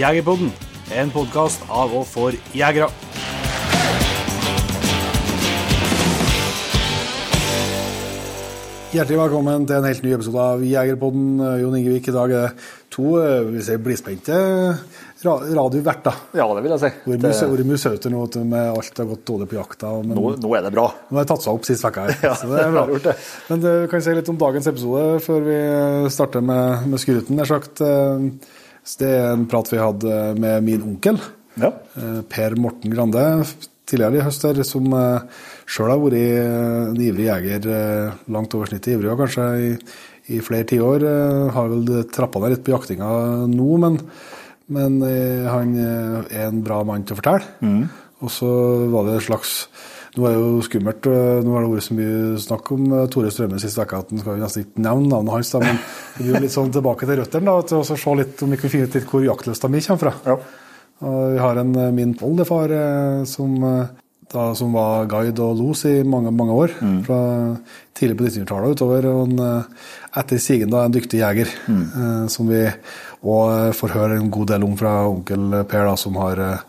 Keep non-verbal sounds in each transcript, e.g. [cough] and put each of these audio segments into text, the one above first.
Jegerpodden, en podkast av og for jegere. Hjertelig velkommen til en helt ny episode av Jegerpodden. Jon Ingevik, i dag er det to eh, vi sier, blidspente ra radioverter. Ja, det vil jeg si. Hvor Det, vært musete nå med alt har gått dårlig på jakta. Men nå, nå er det bra. nå har det tatt seg opp sist uke her. Ja, så det er [laughs] bra. det. Men du kan si litt om dagens episode før vi starter med, med skruten. Det er sagt. Eh, så Det er en prat vi hadde med min onkel. Ja. Eh, Per Morten Grande, tidligere i høst her, som sjøl har vært en ivrig jeger, eh, langt over snittet ivrig, og kanskje i, i flere tiår. eh, Har vel trappa ned litt på jaktinga nå, men, men eh, han eh, er en bra mann til å fortelle. Og så var det en slags Nå er det jo skummelt, eh, nå har det vært så mye snakk om eh, Tore Strømme sist uke at han skal nesten ikke nevne navnet hans, men det blir jo litt sånn tilbake til røttene, og se litt om vi kan finne ut litt hvor jaktlysta mi kommer fra. Ja. Vi har en eh, min oldefar eh, som, eh, da, som var guide og los i mange, mange år. Fra tidlig på 1900-tallet utover. Og en, eh, etter sigende da, en dyktig jeger. mm. Som vi òg får høre en god del om fra onkel Per, da, som har eh,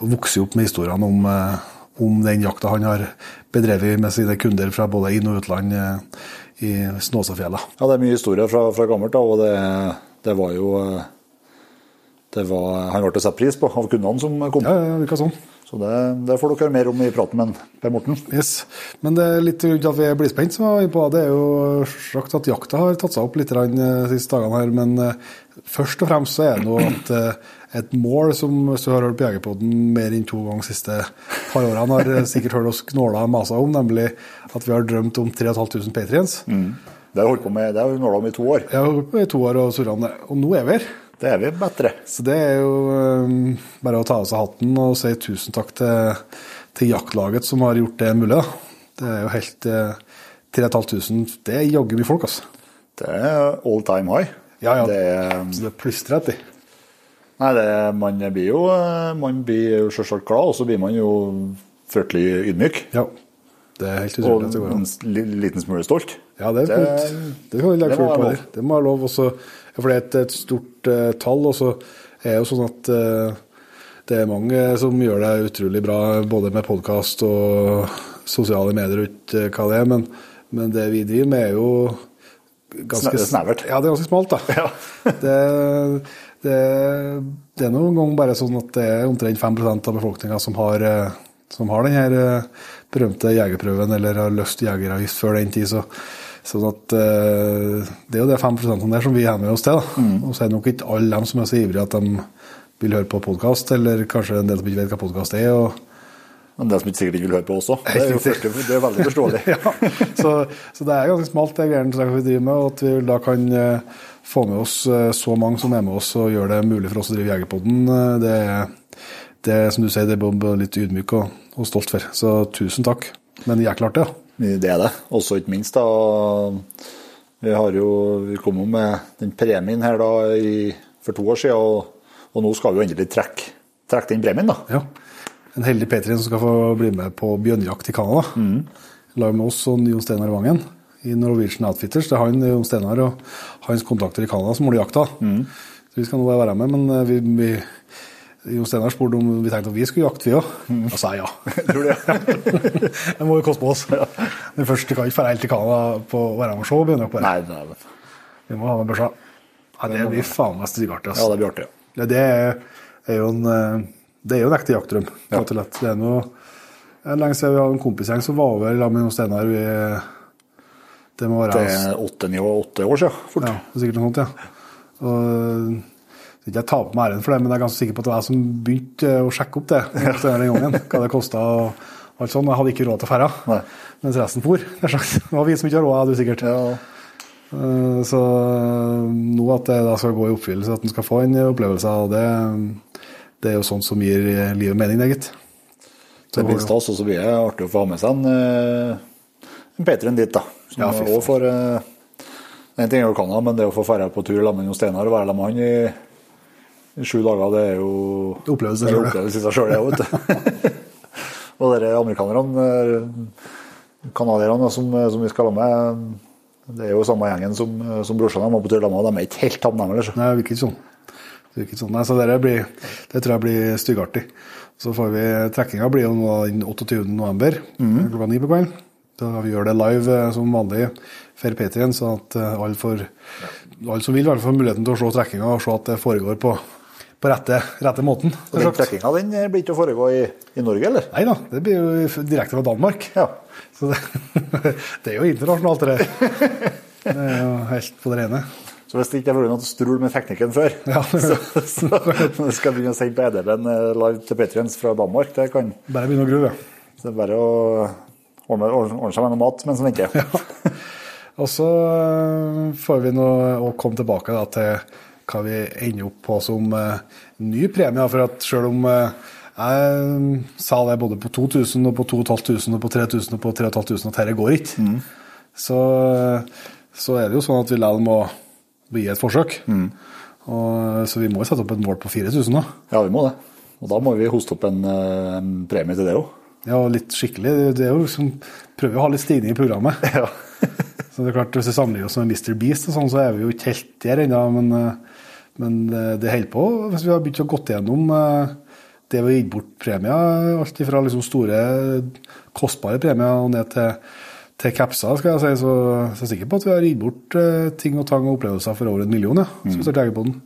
vokst opp med historiene om, eh, om den jakta han har bedrevet med sine kunder fra både inn- og utland eh, i Snåsafjella. ja, det er mye historie fra, fra gammelt, da, og det, det var jo eh, det var, Han ble satt pris på av kundene som kom. Ja, ja, virka sånn. Så det, det får dere mer om i praten med Per Morten. Yes. Men det er litt grunn til at vi blir spent, som jeg var på. Det er jo sagt at jakta har tatt seg opp litt eh, de siste dagene her. Men først og fremst så er det nå at et mål som hvis du har hørt på Jegerpodden mer enn to ganger de siste par årene, har eh, [laughs] sikkert hørt oss knåla og masa om, nemlig at vi har drømt om 3500 patriens. Det har vi holdt på med, det har vi nåla om i to år. Har holdt på i to år og surra om det, og nå er vi her. Det er vi bedre. Så det er jo um, bare å ta av seg hatten og si tusen takk til, til jaktlaget som har gjort det mulig. Da. Det er jo helt uh, 3500, det er jaggu mye folk, altså. Det er all time high. Ja, ja. Det er, Så det er plystrer etter. Nei, det, man blir jo eh, man blir selvsagt glad, og så blir man jo fryktelig ydmyk. Ja. Det er helt Og utrolig at det går en liten smule stolt. Ja, det det- Det kan du legge følge på. Det må være lov. Også, for det er et, et stort uh, tall, og så er jo sånn at uh, det er mange som gjør det utrolig bra, både med podkast og sosiale medier og ikke hva det er, men, men det vi driver med, er jo ganske Sne- snevert. Ja, det er ganske smalt, da. [laughs] Ja. det, det, det er noen ganger bare sånn at det er omtrent 5% av befolkninga som har, eh, som har den her eh, berømte jegerprøven, eller har løst jegeravgift før den tid. så Sånn at eh, Det er jo det 5% der som vi henvender oss til. da. Og så er det nok ikke alle dem som er så ivrige at de vil høre på podkast, eller kanskje en del som ikke vet hva podkast er. og Men det som ikke sikkert ikke vil høre på også. [laughs] Det er jo første, det er veldig forståelig. [laughs] ja, så, så det er ganske smalt, det greiene vi driver med, og at vi da kan eh, få med oss eh, så mange som er med oss og gjør det mulig for oss å drive Jegerpodden. eh, Det, er- det som du sier, det er både litt ydmyk og, og stolt for. Så tusen takk. Men jækla artig, ja. Det er det. Også ikke minst, da Vi har jo Vi kom jo med den premien her da i, for to år siden, og, og nå skal vi jo endelig trekke, trekke den premien, da. ja. En heldig Petrin som skal få bli med på bjørnjakt i Canada. Lag med oss og Jon Steinar Vangen i Norwegian Outfitters. Det er han, Jon Steinar og hans kontakter i Canada som holder jakta. Så vi skal nå være med, men eh, vi, vi Jon Steinar spurte om vi tenkte at vi skulle jakte, vi òg. Da sa jeg ja. [laughs] Tror du det? [laughs] det må jo koste på oss. Men først kan ikke dra helt til Canada på å være med og se bjørnejakt. bare. Nei, nei, Vi må ha med børsa. Ja, det blir faen meg strykeartig. ja, Altså. det blir artig. ja. Ja, det er, jo en eh, det er jo en ekte jaktdrøm. rett og slett. Det er noe lenge siden vi hadde en kompisgjeng som var over sammen med Jon Steinar. Det må være åtte år siden. Fort. ja, det er sikkert noe sånt, ja. Og, så ikke jeg tar på meg æren for det, men jeg er ganske sikker på at det var jeg som begynte å sjekke opp det den gangen, hva det kosta. og alt sånt. Jeg hadde ikke råd til ferda, Nei. mens resten for. Det var vi som ikke har råd, du sikkert. Ja. Eh, Så nå at det da skal gå i oppfyllelse, at en skal få en opplevelse av det, det er jo sånt som gir livet mening, det, gitt. Det blir stas, og så blir det artig å få ha med seg en, eh, en Peter dit, da. Ja, også får eh, En ting er jo Canada, men det å få dra på tur sammen med Steinar og være sammen med han i, i sju dager, det er jo det opplevelse i seg sjøl, det òg, vet du. [laughs] og dere amerikanerne, eh, canadierne som, som vi skal ha med, det er jo samme gjengen som, som brorsan var på tur sammen med, de er ikke helt heller. Nei, det virker sånn. Det, virker sånn. Nei, så det, blir, det tror jeg blir styggartig. Så får vi Trekkinga blir jo nå den 28. november klokka ni på kvelden. Da vi gjør det live eh, som vanlig for Patrion, så at eh, alle, får, alle som vil, i hvert fall får muligheten til å se trekkinga og se at det foregår på, på rette, rette måten. Og Den trekkinga den blir ikke å foregå i, i Norge, eller? Nei da, det blir jo direkte fra Danmark. Ja. Så det, [laughs] det er jo internasjonalt, det der. [laughs] Det er jo helt på det rene. Så hvis det ikke har vært noe strul med teknikken før, Ja, så, så, [laughs] så skal vi begynne å sende på EDB-en live til Patrions fra Danmark. Det kan Bare begynne å grue. så det er bare å ordne, ordne seg med noe mat mens han venter. Og så øh, får vi nå komme tilbake da, til hva vi ender opp på som uh, ny premie. For at selv om uh, jeg sa det både på 2000 og på 2500 og på 3000 og på 3500 at dette går ikke, så, så er det jo sånn at vi likevel må gi et forsøk. Og, så vi må jo sette opp et mål på 4000 nå. Ja, vi må det. Og da må vi hoste opp en, eh, en premie til det òg. Ja, litt skikkelig. Det er jo liksom, prøver å ha litt stigning i programmet. [laughs] Ja. Så det er klart, Hvis vi sammenligner oss med Mr. Beast, og sånn, så er vi jo ikke helt der ennå. Men, eh, men eh, det holder på. Hvis vi har begynt å gå gjennom eh, det vi har gitt bort premier, alt fra liksom store, kostbare premier og ned til, til capser, skal jeg si, så, så er jeg sikker på at vi har gitt bort ting og tang og opplevelser for over en million. Ja, mm. vi på den.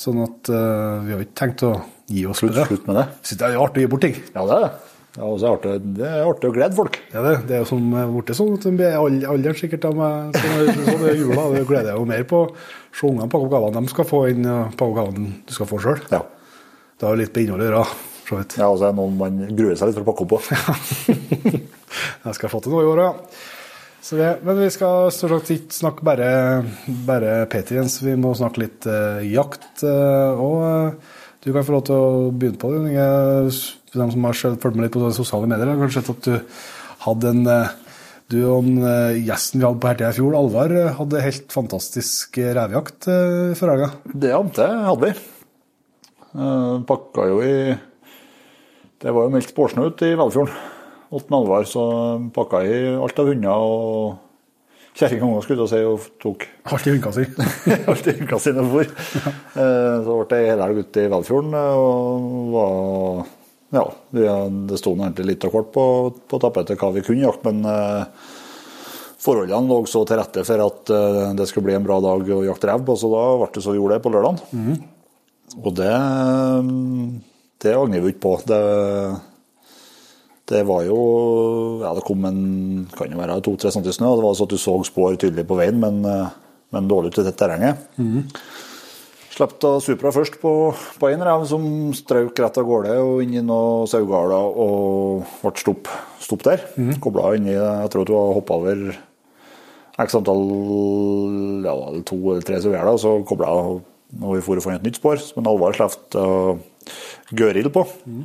Sånn at eh, vi har ikke tenkt å gi oss Slutt, slutt med det. Synes det er artig å gi bort ting. Ja, det er det. Ja, og så er det er artig å glede folk. Ja, det, det er jo som eh, borte sånn at er alderen sikkert av meg som sånn i jula. Det gleder jeg jo mer på. Se ungene pakke oppgavene de skal få inn, og pakke gavene du skal få sjøl. Ja. Det har jo litt med innholdet å gjøre. ja, og så er det noen man gruer seg litt for å pakke opp på. [laughs] Jeg skal få til noe i år, ja. Så det, men vi skal stort sett ikke snakke bare, bare Patriens, vi må snakke litt eh, jakt. eh, og eh, du kan få lov til å begynne på det. De som har fulgt med litt på sosiale medier, har kanskje sett at du hadde en eh, Du og en, eh, gjesten vi hadde på Hertia i fjor, Alvar, eh, hadde helt fantastisk revejakt før helga. Det ante hadde vi. Pakka jo i Det var jo meldt spårsnø ute i Velfjorden. Åtten Alvar så pakka i alt av hunder og kjerring og unger, skulle jeg til å si, og tok Alt i hunka si. [laughs] alt i hunka sine for. Eh, Så ble det hele helga ute i Velfjorden, eh, og var Ja, det sto egentlig litt av hvert på, på tapetet hva vi kunne jakte, men eh, forholdene lå så til rette for at det skulle bli en bra dag å jakte rev på, så da ble det så vi gjorde det på lørdagen. Og det, det angrer vi ikke på. Det, det var jo Ja, det kom en kan jo være to-tre cm snø, og det var altså at du så spor tydelig på veien, men, eh, men dårlig til terrenget. Slapp da Supra først på, på en rev som strøk rett av gårde og inn i noen sauegarder og ble stopp, stopp der. Kobla inn i Jeg tror at du har hoppa over x antall ja, to eller tre sauegjerder, og så kobla jeg når vi for å få et nytt spor som en Alvar slapp uh, Gøril på. Uh,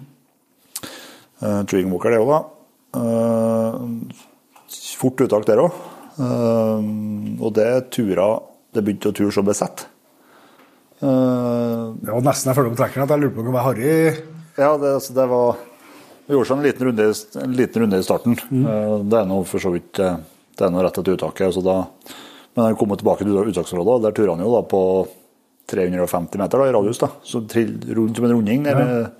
Treeing Walker, det òg, da. Uh, fort uttak der òg. og det tura Det begynte å ture så besett. Uh, Det var nesten jeg følte på trekkeren at jeg lurte på om det var Harry ja, det, altså, det var Vi gjorde sånn en liten runde, en liten runde i starten. Mm. Det er nå for så vidt eh, Det er noe rett etter uttaket. Så da, men han kom tilbake til uttaksområdet, der turer han jo da på 350 meter da, i radius. da, så Rundt som en runding der,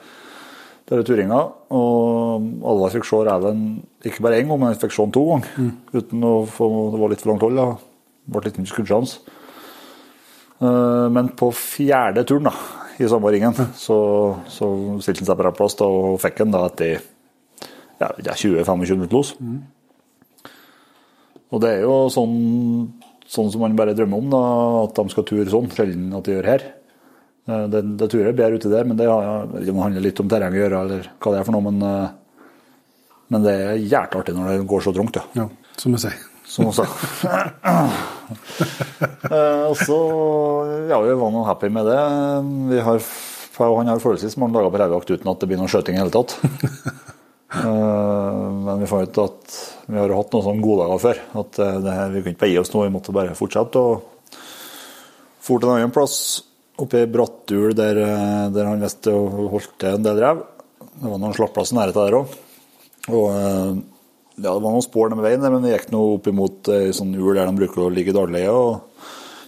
der er turinga. Og alle fikk se reven ikke bare én gang, men jeg fikk se den to ganger. Uten å få Det var litt for langt hold. da, Det ble mye skuddsjanse. Eh, Men på fjerde turen da, i samme ringen, så, så stilte han seg på rett plass da, og fikk den da etter ja, det er 20-25 minutter los. Og det er jo sånn, sånn som man bare drømmer om, da, at de skal ture sånn. Sjelden at de gjør her. Eh, Det, tror jeg er bedre uti der, men det, handler litt om terrenget å gjøre, eller hva det er for noe. Men, eh, men det er jævlig artig når det går så trangt, ja. Ja, som jeg sier. Som hun sa. [laughs] Eh, og så ja, vi var nå happy med det. Vi har, han har forholdsvis mange dager på revejakt uten at det blir noe skjøting i hele tatt. [laughs] Men vi fant ut at vi har hatt noen sånne goddager før. At det her, vi kunne ikke gi oss noe, vi måtte bare fortsette. Og for til en annen plass, oppe i Brattul, der, eh, der han og holdt til en del rev. Det var noen slappplasser i nærheten der òg. Og eh, ja, det var noen spor ned veien, men vi gikk nå opp imot ei sånn ul der de bruker å ligge daglig. Og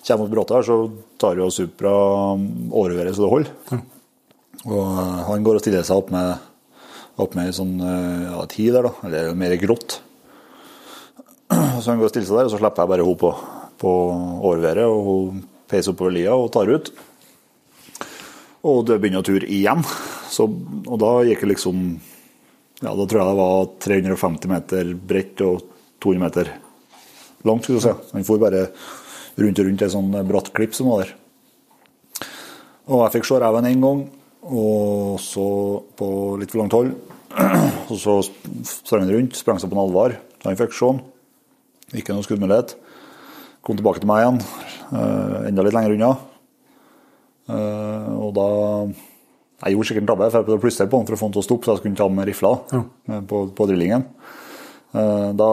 kommer mot bratta her, så tar jo Supra overværet så det holder. Og eh, han går og stiller seg opp med, opp med sånn eh, ja, ti der, da. Eller mer grått. [clears throat] Så han går og stiller seg der, og så slipper jeg bare henne på, på overværet. og hun peiser oppover lia og tar ut. Og det begynner å ture igjen. Så, og da gikk det liksom Ja, da tror jeg det var 350 meter bredt og 200 meter langt, skulle du si. Han for bare rundt og rundt en sånn bratt klipp som var der. Og jeg fikk se reven én gang, og så på litt for langt hold. [clears throat] Og så sprang han rundt, sprang seg på en alvar. Så han fikk se han. Ikke noe skuddmulighet. Kom tilbake til meg igjen, eh, enda litt lenger unna. Eh, og da Jeg gjorde sikkert en tabbe, for jeg prøvde å plystre på den for å få den til å stoppe, så jeg skulle ta med rifla ja. på, på drillingen. Eh, Da,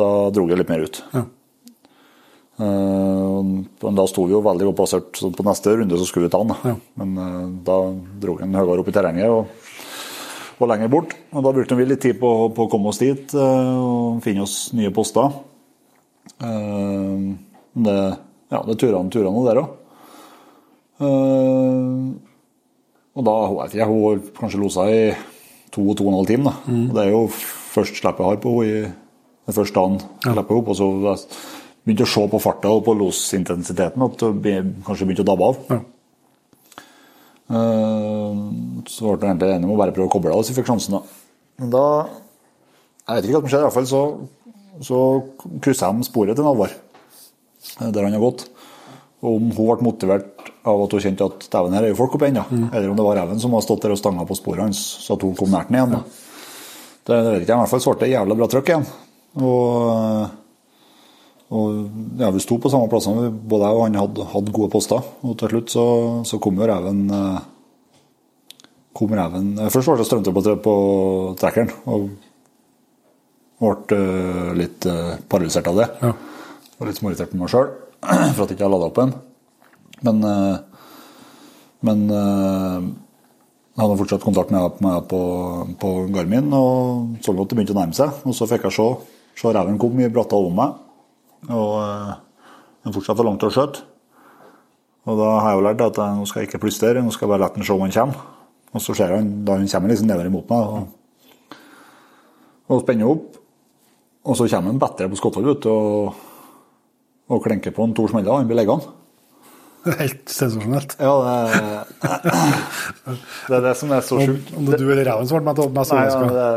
da dro jeg litt mer ut. Ja. Eh, Men da sto vi jo veldig godt plassert, så på neste runde så skulle vi ta den. Ja. Men eh, da dro han høyere opp i terrenget og, og lenger bort. Og da brukte vi litt tid på, på å komme oss dit eh, og finne oss nye poster. Eh, Det, ja, det turene turene der òg. Og da jeg ikke, hun kanskje losa i to og to og en halv time. Da. Og det er jo først slippet jeg har på henne den første dagen. jeg slipper opp, og så begynte jeg å se på farta og på losintensiteten at det kanskje begynte å dabbe av. Ja. Eh, Så ble jeg egentlig enig om å bare prøve å koble av hvis jeg fikk sjansen. da. Men da Jeg vet ikke hva som skjedde, i hvert fall så, så kryssa de sporet til Alvar, eh, der han har gått. Og om hun ble motivert av at hun kjente at dæven, her er jo folk oppe ennå, eller om det var reven som hadde stått der og stanga på sporet hans, så at hun kom nært den igjen. Ja. Det, det vet ikke jeg, i hvert fall det jævla bra trøkk igjen. Og, og ja, vi sto på samme plassene, både jeg og han hadde, hadde gode poster. Og til slutt så, så kom jo reven eh, kom reven eh, Først ble det strømte på, på trekkeren, og ble eh, litt paralysert av det. Ja. Og litt småirritert på meg sjøl [clears throat] for at jeg ikke har lada opp en. Men, eh, men eh, jeg hadde fortsatt kontakt med meg på, på Garmin og så at det begynte å nærme seg. Og så fikk jeg se, se reven kom i bratta over meg, og eh, den fortsatt for langt til å skjøte. Og da har jeg jo lært at jeg, nå skal jeg ikke plystre, nå skal jeg bare la den se om han kommer. Og så ser han, da han kommer liksom nedover imot meg og, og spenner opp. Og så kommer han bedre på skotthold og, og klenker på en to smeller, og han blir liggende. [laughs] Helt sensasjonelt. Ja, det, det er det som er så sjukt. Om er du eller reven som ble mest mest Nei, det,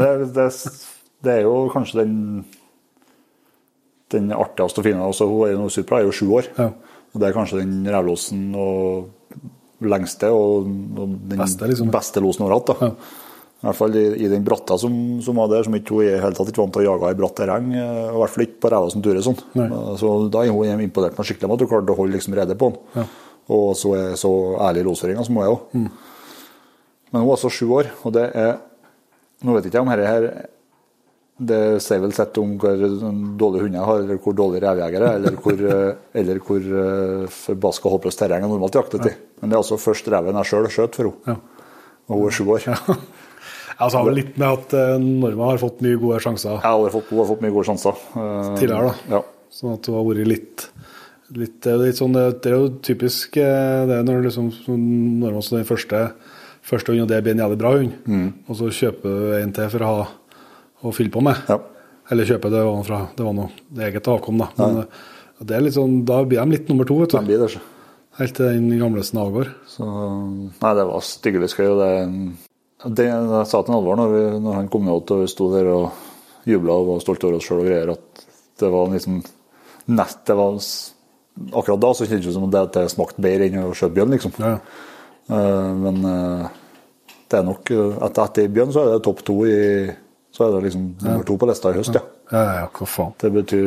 det, det, det er jo kanskje den den artigste og fine. Altså, hun er jo Supra er jo sju år. Ja. Og det er kanskje den revlosen og lengste og, og den Beste, liksom. beste losen hun har hatt. da. Ja. I hvert fall i, i den bratta som, som var der, som ikke hun i helt tatt ikke vant til å jage i bratt terreng. eh, I hvert fall ikke på ræva som turer sånn. Så da er hun imponert meg skikkelig med at hun klarte å holde liksom rede på den. Ja. Og så er så ærlig i losføringa som hun er òg. Mm. Men hun er altså sju år, og det er Nå vet ikke jeg om dette her Det sier vel sett om hvor dårlige hunder jeg har, eller hvor dårlige revjegere er, eller hvor, eh, eller hvor eh, forbaska håpløst terreng jeg normalt jakter til. Men det er altså først reven jeg sjøl skjøt for henne. Ja. Og hun er sju år. Jeg har vel litt med at uh, Norma har fått mye gode sjanser Ja, hun har fått, har fått mye gode sjanser. Uh, tidligere, da. Ja. Sånn at hun har vært litt litt, litt sånn, det er jo typisk eh, det når du liksom man så den første, første hunden, og det blir en jævlig bra hund, Mm. og så kjøper du en til for å ha å fylle på med. Ja. Eller kjøper det var fra Det var noe det eget avkom, da. Men ja. er sånn, da blir de litt nummer to, vet du. blir det. Helt til den gamle. Så, nei, det var styggelig skøy. Det, det, jeg sa til Alvor når, vi, når han kom ut og vi sto der og jubla og var stolte over oss sjøl og greier, at det var liksom nest, det var, Akkurat da så kjentes det som om det, at det smakte bedre enn å skjøte bjørn, liksom. Ja. Eh, men eh, det er nok at Etter bjørn så er det topp to i Så er det liksom nummer to på lista i høst, ja. Ja, ja, hva faen. Det betyr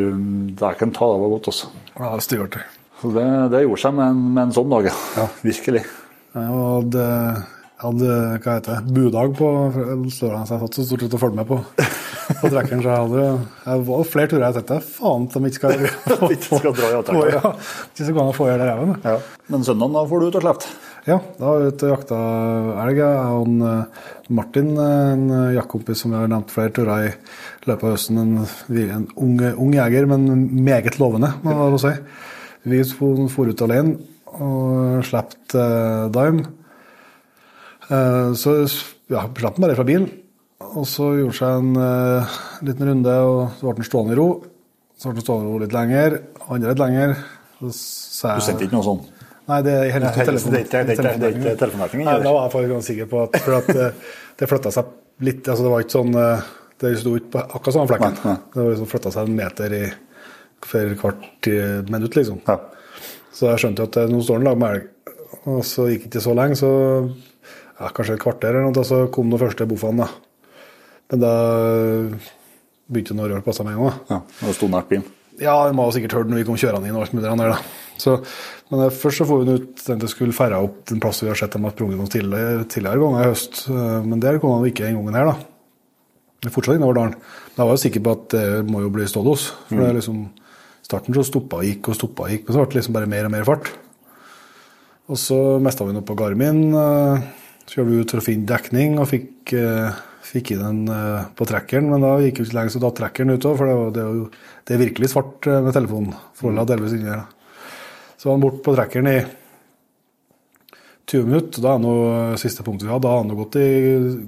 Dæken ta, det var godt, altså. Ja, det. Det, det gjorde seg med en, med en sånn dag, ja. [laughs] Virkelig. Ja, og jeg hadde hva heter det, budag på så jeg satt så stort sett og fulgte med på, på trekkeren. Så jeg hadde jeg var flere turer jeg tenkte faen at de ikke skal, [laughs] Ikke skal dra i avtrekkeren, ja, Ikke så gå an å få i hjel reven. Ja. Men søndagen da får du ut og slippe. Ja, da er vi ute og jakta elg. Jeg og han, eh, Martin, eh, en eh, jaktkompis som jeg har nevnt flere turer i løpet av høsten. En, en ung, ung jeger, men meget lovende, må jeg si. Vi for for ut alene og slapp uh, Dime. Eh, så ja, slapp han bare fra bilen. Og så gjorde seg en uh, liten runde, og så ble han stående i ro. Så ble han stående i ro litt lenger, og andre litt lenger. Så sa Du jeg- sendte ikke noe sånn? Nei, det er ikke er telefon. da var jeg faktisk ganske sikker på at, for at eh, det flytta seg litt altså Det var ikke sånn Det sto ikke på akkurat samme flekken. Nei, nei. Det var liksom flytta seg en meter i for hvert minutt, liksom. Ja. Så jeg skjønte jo at nå står han lag med elg. Og så gikk det ikke så lenge, så ja, kanskje et kvarter eller noe, så kom den første bofaen, da. Men da begynte den å røre på seg med en gang. ja. Og sto nært bilen. Ja, må har sikkert hørt når vi kom kjørende inn og alt mulig der. da. Så, men eh, først så får vi den ut den til skulle ferde opp den plassen vi har sett dem har sprunget noen tidligere, tidligere ganger i høst. Eh, Men der kom han ikke den gangen her, da. Er fortsatt innover dalen. Men jeg var jo sikker på at det må jo bli stålos. For det er liksom, starten så stoppa og gikk og stoppa og gikk, men så ble det liksom bare mer og mer fart. Og så mista vi den opp på Garmin. Så kjørte vi ut for å finne dekning og fikk, eh, fikk inn den eh, på trekkeren. Men da gikk det ikke så lenge, så datt trekkeren ut òg, for det, var, det, er jo, det er virkelig svart eh, med telefonen. Er delvis inni her. Så var han borte på trekkeren i 20 minutter. Da er nå eh, siste punktet vi hadde, da har han gått i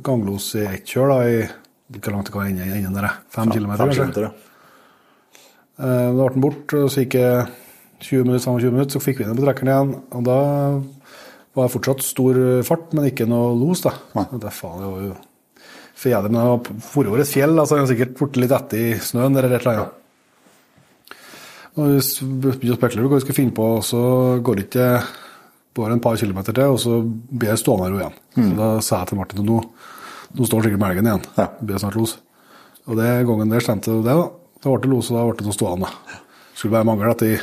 ganglos i ett kjør. da, i Hvor langt det kan ende enden der? Fem kilometer, Fem kilometer, ja. Eh, Da ble han borte, og så gikk det 20 minutter, samme 20 minutter, så fikk vi den på trekkeren igjen. Og da var det fortsatt stor fart, men ikke noe los, da. Nei. Det, faen, det var jo fjeder, men det var forover et fjell, altså han har sikkert borte litt etter i snøen eller et eller annet. Og vi begynte å spekulere på hva vi skulle finne på, og så går det ikke bare en par kilometer til, og så blir jeg stående her igjen. Så da sa jeg til Martin nå, nå står sikkert med elgen igjen. Ja. Det blir snart los. Og det gangen der stemte det, da. Da ble det los, og da ble det noe stående. Skulle bare mangle at de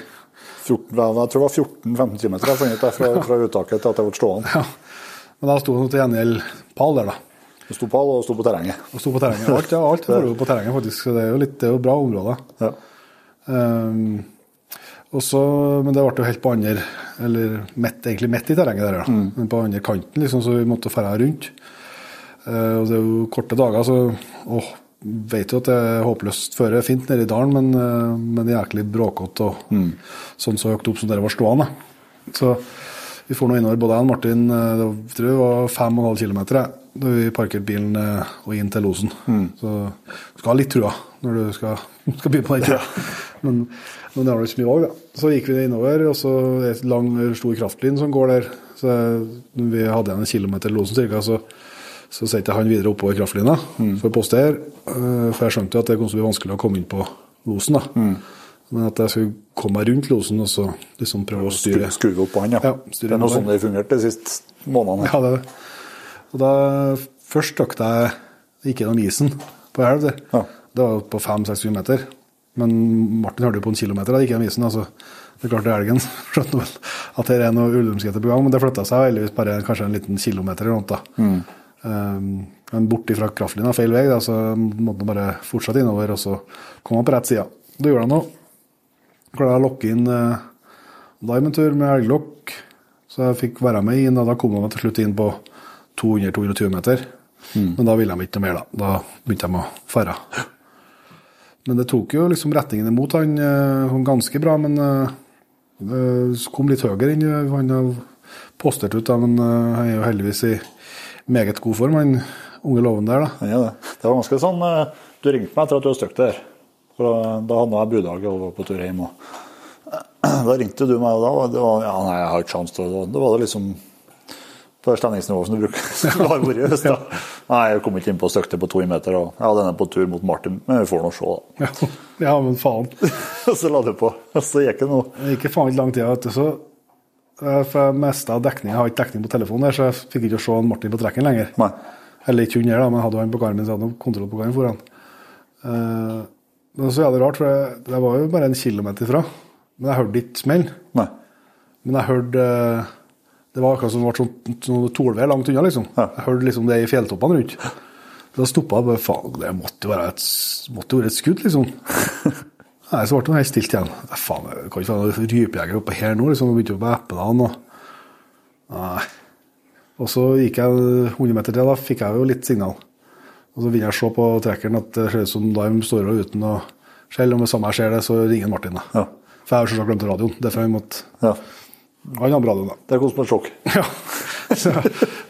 14, jeg tror det var 14-15 km jeg fant ut fra, fra uttaket til at jeg ble stående. Ja. Men da sto det til gjengjeld pall der, da. Det sto pall og sto på terrenget. Og sto på terrenget. Alt, ja, alt foregår på terrenget, faktisk. Det er jo litt, det er jo bra område. Ja. Um, og så, men det ble jo helt på andre Eller midt, egentlig midt i terrenget der, da. Men på andre kanten, liksom, så vi måtte dra rundt. Uh, og det er jo korte dager, så åh, vet jo at det er håpløst føre. Fint nede i dalen, men, uh, men jæklig bråkete og sånn så høyt opp som dere var stående. Så vi får nå innover både jeg og Martin uh, det var- tror det var fem og en halv kilometer da vi parkerte bilen uh, og inn til losen. Så du skal ha litt trua når du skal, [laughs] skal begynne på den turen. [laughs] Men, men det har du ikke så mye valg, da. Så gikk vi innover, og så er det et lang, stor kraftlinje som går der. Så vi hadde igjen en kilometer til losen cirka, så, så sendte jeg han videre oppover kraftlinja for å postere. eh, For jeg skjønte jo at det kom til å bli vanskelig å komme inn på losen. da. Men at jeg skulle komme meg rundt losen og så liksom prøve å styre. Skru opp på han, ja. Ja, det er noe sånn det har fungert de siste månedene. Ja, det er det. Og da først støkte jeg ikke gjennom isen på elv der. Ja. Det var på 500-600 meter. Men Martin hørte jo på en kilometer, da gikk gjennom isen. Altså. Det er klart det er elgen [laughs] skjønte vel at det er noe ulvumskheter på gang, men det flytta seg heldigvis bare kanskje en liten kilometer eller noe. da. Um, men bort fra kraftlinja feil vei, så måtte han bare fortsette innover, og så kom han på rett side. Det gjorde han nå. Klarte å lokke inn Diamond-tur med elglokk, så jeg fikk være med inn, og da kom han til slutt inn på 200-220 meter. Men da ville de ikke noe mer, da. Da begynte de å fare. Men det tok jo liksom retningen imot han eh, sånn ganske bra, men eh, det kom litt høyere eh, han har postert ut, men eh, han er jo heldigvis i meget god form, han unge loven der, da. Han er det. Det var ganske sånn eh, Du ringte meg etter at du hadde støkt der. For da, hadde jeg buddag og var på tur hjem. Og, [clears throat] da ringte du meg, og da var det var, Ja, nei, jeg har ikke sjans til det. Da var det liksom på det stemningsnivået som du bruker som du har vært i høst. da. Nei, jeg kom ikke inn på støkte på to meter, og jeg hadde denne på tur mot Martin, men vi får nå se, da. Ja, [laughs] ja men faen. Og [laughs] så la du på, og så gikk det noe. Det gikk faen ikke lang tid, vet du, så For jeg mista dekning. Jeg har ikke dekning på telefonen, der, så jeg fikk ikke se Martin på trekken lenger. Nei. Eller ikke under, da, men hadde han på garmen, så hadde han kontroll på garmen foran. Uh, men så er det rart, for jeg, det var jo bare en kilometer fra. Men jeg hørte ikke smell. Nei. Men jeg hørte uh, Det var akkurat som det ble sånn, sånn torvvei langt unna, liksom. Ja. Jeg hørte liksom det i fjelltoppene rundt. Da stoppa jeg bare Faen, det måtte jo være et, måtte jo være et skudd, liksom. [laughs] Nei, så ble det helt stilt igjen. Faen, jeg kan ikke være noen rypejeger oppe her nå, liksom. Begynte jo på han og Nei. Og så gikk jeg 100 meter til, da fikk jeg jo litt signal. Og så begynner jeg å se på trekkeren at det ser ut som de står og uten å skjelle. Og med samme jeg ser det, så ringer Martin. da. Ja. For jeg har selvsagt glemt radioen. Derfor har jeg måtte Ja. Han hadde radioen, da. Det kom som et sjokk. [laughs] Ja. Så,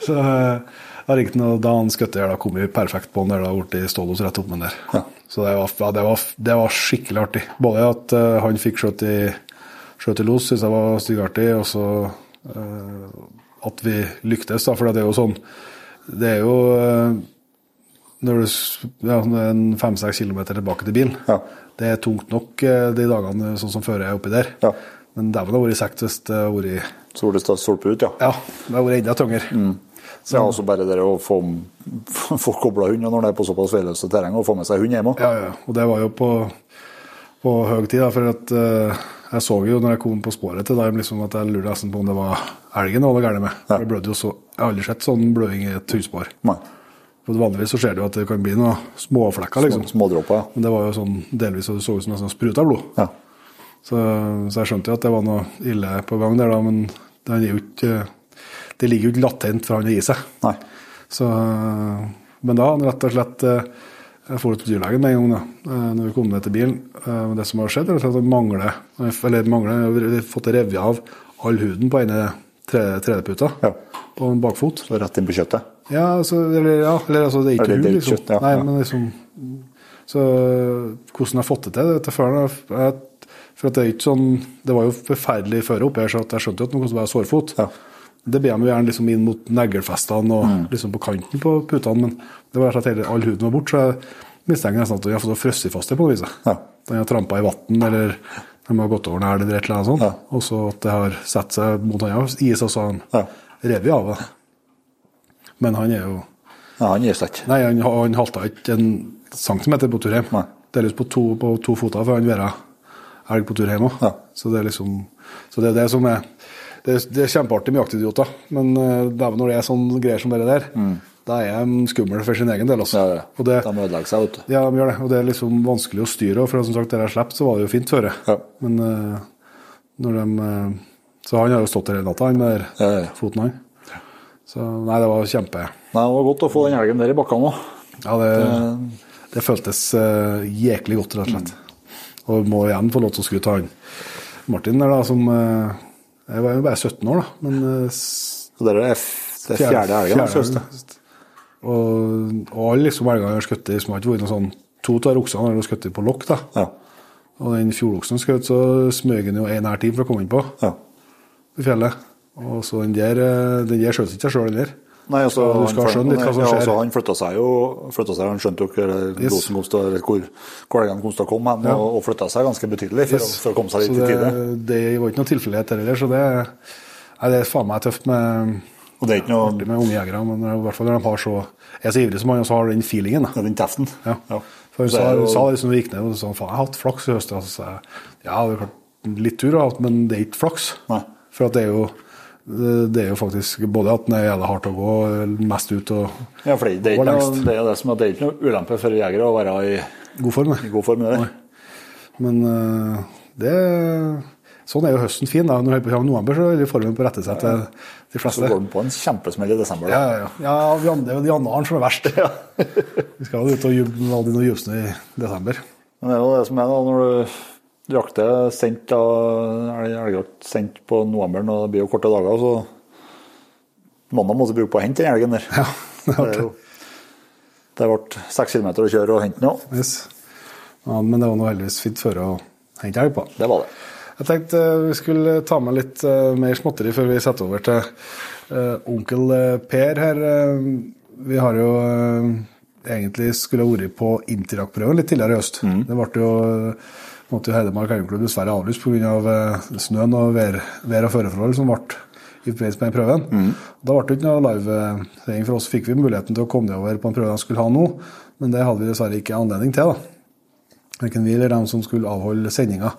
så eh, jeg ringte han, og da han skøtte her, da kom vi perfekt på han der, da ble Stålos rett opp med der. Ja. Så det var, ja, det, var, det var skikkelig artig. Både at uh, han fikk skjøt i, skjøt i los, syns jeg var styggartig, og så uh, at vi lyktes, da. For det er jo sånn Det er jo uh, når du ja, fem-seks kilometer tilbake til bilen. Ja. Det er tungt nok de dagene sånn som fører jeg er oppi der. Ja. Men dæven, det hadde vært kjekt hvis det hadde vært Så det stolpe ut, ja. Ja, det hadde vært enda tyngre. Så er også bare det å få, [laughs] få kobla hund når det er på såpass veiløse terreng, og få med seg hund hjem òg. Ja, ja. Og det var jo på, på høy tid, da, for at uh, jeg så jo når jeg kom på sporet til dem, liksom, at jeg lurte nesten på om det var elgen det var galt med. Ja. For Det blødde jo så, jeg har aldri sett sånn bløding i et hundespor. For Vanligvis så ser du jo at det kan bli noen småflekker, liksom. Smådråper, ja. Men det var jo sånn delvis så det så ut som nesten spruta blod. ja. Så, så jeg skjønte jo at det var noe ille på gang der, da, men det, er jo ikke, det ligger jo ikke latent for han å gi seg. Nei. Så, men da han rett og slett eh, Jeg dro til dyrlegen med en gang, da, eh, når vi kom ned til bilen. Eh, Men det som har skjedd, er at han mangler Eller mangler, vi har fått revet av all huden på ene tre- tredjeputa Ja. på en bakfot. Så rett inn på kjøttet. Ja, altså, eller, ja, eller altså, det er ikke det hud, liksom. kjøtt, ja, Nei, ja. men liksom Så hvordan jeg har fått det til, det til før jeg, For at det er ikke sånn Det var jo forferdelig før opp, her, så at jeg skjønte jo at som var sårfot. Ja. Det ber de gjerne liksom inn mot neglefestene og Mm. liksom på kanten på putene, men det var at hele- all huden var borte, så jeg mistenker nesten at de har fått frosset fast det på noe vis. Ja. De har trampa i vann, eller de har gått over en elv eller et eller annet sånt. Ja. Og så at det har satt seg mot han is, og så har han Ja. revet av det. Men han er jo Ja, han gir seg ikke. Nei, han, han halta ikke en centimeter på tur hjem. Delvis på to, på to føtter for han være elg på tur hjem òg. Ja. Så det er liksom Så det er det som er Det, det er kjempeartig med jaktidioter, men uh, dæven når det er sånne greier som det der, da er de skumle for sin egen del. Altså. Mm. Ja, ja. Og det, De ødelegger seg, vet du. ja, de gjør det. Og det er liksom vanskelig å styre for som sagt, der jeg slapp, så var det jo fint føre. Ja. Men eh, når de eh, Så han har jo stått der hele natta, han med der Ja, ja. foten, han. Så nei, det var kjempe Nei, det var godt å få den elgen der i bakkene òg. Ja, det, det føltes uh, jæklig godt, rett og slett. Og må igjen få lov til å skryte av han Martin der, da, som eh, Jeg var jo bare 17 år, da, men eh, der Så det er f- det er fjerde elgen. fjerde synes. Og, og alle liksom elgene jeg har skutt i, som har ikke vært noe sånn To av oksene har jeg skutt på lokk, da. Ja. Og den fjordoksen skjøt, så smøg han jo en her tid for å komme inn på ja. i fjellet. Og så den der, eh, den der skjøt ikke seg sjøl, den der. Nei, altså, Så du skal han, skjønne litt hva som ja, altså, han flytta seg jo flytta seg, Han skjønte jo Yes. eller hvor, elgen kom til å komme hen, Ja. og, og flytta seg ganske betydelig for, å, for å komme seg litt så i det, tide. det var ikke noe tilfeldighet der heller, så det, nei, det er faen meg tøft med Og det er ikke noe artig med unge jegere, men i hvert fall når de har så, er så ivrige som han, og så har den feelingen. Da. ja, den teften. Ja. Ja. For hun sa, det jo- sa liksom vi gikk ned, og sa faen, jeg har hatt flaks i høst. Og så sa jeg, ja, det er klart, litt tur har jeg hatt, men det er ikke flaks. Nei. For at det er jo, det er jo faktisk både at den er jævlig hardt å gå mest ut og Ja, for det, det, er noe, det er det som er, det er ikke noe ulempe for jegere å være i, God form. i god form. Det. Men øh, det Sånn er jo høsten fin. da. Når du kommer november, så er formen på rette seg til de fleste. Så går den på en kjempesmell i desember. Ja, Da. ja, ja. ja det er jo de januaren som er verst. [laughs] vi skal jo ut og jubbe med alle de jubsene i desember. Men det er jo det som er da, når du jakter sendt da, elgjakt sendt på november, og det blir jo korte dager, så mandag må du bruke på å hente den elgen der. Ja, det Det jo det ble seks kilometer å kjøre og hente den òg. Yes. Ja, men det var nå heldigvis fint føre å hente elg på. Det var det. Jeg tenkte eh, vi skulle ta med litt eh, mer småtteri før vi setter over til eh, onkel Per her. Vi har jo egentlig skulle vært på Interac-prøven litt tidligere i høst. Det ble jo måtte jo Hedmark Elgklubb dessverre avlyst pga. Av snøen og vær, vær- og føreforhold som ble i forbindelse med prøven. Da ble det ikke noe livesending for oss. Fikk vi muligheten til å komme nedover på en prøve de skulle ha nå, men det hadde vi dessverre ikke anledning til. da. Verken vi eller dem som skulle avholde sendinga.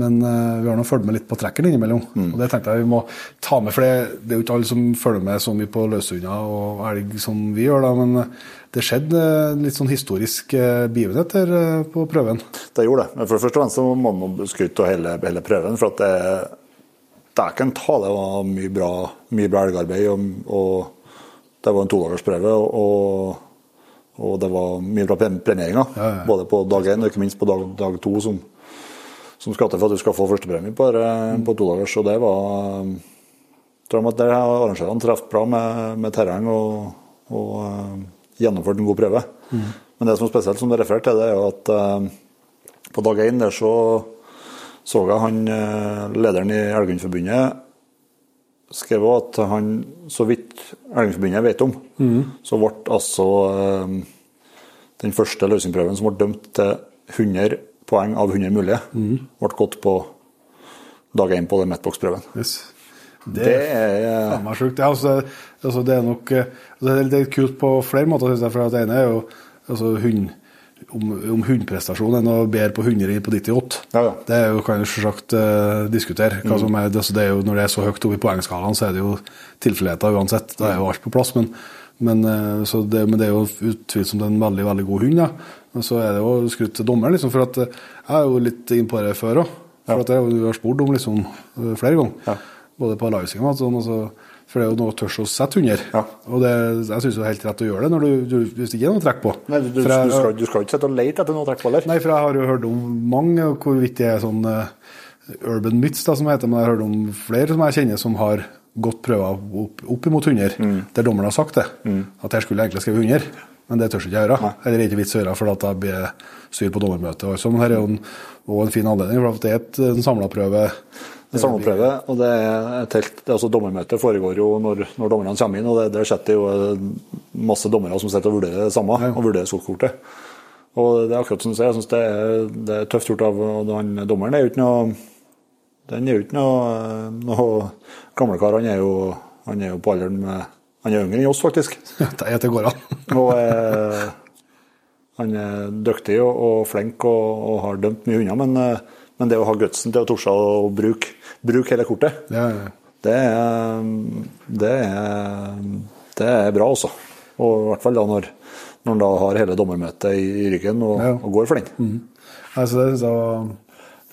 Men uh, vi har nå fulgt med litt på trekkeren innimellom. Og det tenkte jeg vi må ta med, for det, det er jo ikke alle som følger med så mye på løshunder og elg som vi gjør, da. Men eh, det skjedde litt sånn historisk eh, begivenhet her eh, på prøven. Det gjorde det. Men for det fremst så må man skryte av hele, hele prøven. For at det er ikke en ta, det var mye bra, mye bra elgarbeid. Og, og Det var en todagersprøve, og, og det var mye bra pre- premieringer. Ja, ja. Både på dag én og ikke minst på dag, dag to, som, som skal til for at du skal få førstepremie på, på todagers. Og det var tror jeg at Der har arrangørene truffet bra med, med terreng og, og eh, gjennomført en god prøve. Men det som er spesielt, som det refererte til, det er jo at eh, på dag én der så så jeg han eh, lederen i Elgundforbundet skrev at han, så vidt Elgundforbundet vet om, så ble altså eh, den første løsningsprøven som ble dømt til 100 poeng av 100 mulige, ble gått på dag én på den Metbox-prøven. Yes. Det er faen meg sjukt. Ja, altså, altså, det er nok eh, altså, det er kult på flere måter, syns jeg. For det ene er jo altså, hund, om, om hundprestasjon er noe bedre på 100 enn på 98. Ja, ja. Det er jo, kan jo selvsagt uh, diskutere. Som er, det, det er jo, når det er så høyt oppe i poengskalaen, så er det jo tilfeldigheter uansett. Da er jo alt på plass. Men, men, uh, så det, men det er jo utvilsomt en veldig veldig god hund. Ja. Men så er det jo skrutt til dommeren, liksom, for at jeg er jo litt innpå det før òg. For at jeg har spurt om liksom flere ganger. Ja. Både på livestream og sånn. Altså, for det er jo noe tørs å sette under. Ja. Og det, jeg syns det er helt rett å gjøre det du, du, hvis det ikke er noe trekk på. Nei, du, jeg- du, skal, du skal ikke sitte og lete etter noe trekk på eller? Nei, for jeg har jo hørt om mange, hvorvidt det er sånn uh, urban myths, da, som heter, men jeg har hørt om flere som jeg kjenner som har gått prøver opp, opp imot 100, Mm. der dommeren har sagt det. At her skulle jeg egentlig skrevet 100, men det tør ikke jeg gjøre. Eller det er ikke vits å gjøre, for at jeg blir styr på dommermøtet. Og sånn. Her er jo en, en fin anledning, for det er et, en samla prøve. En samleprøve, og det er et helt, det er også Dommermøtet foregår jo når, når dommerne kommer inn, og det, der sitter jo eh, masse dommere som sitter og vurderer det samme, og vurderer skolekortet. Og det er akkurat som du sier, jeg synes det er, det er tøft gjort av og han dommeren. er jo ikke noe Den er jo ikke noe, noe gamlekar. Han er jo han er jo på alderen med Han er yngre enn oss, faktisk. [laughs] Det er går an. [laughs] Og eh, han er dyktig og, og flink og, og har dømt mye unna, men, eh, men det å ha gutsen til å torde å bruke, bruke hele kortet, Det er, det er, det er, det er bra, altså. Og i hvert fall da når, når en da har hele dommermøtet i, i ryggen og, Ja. og går for den. Altså, det, så,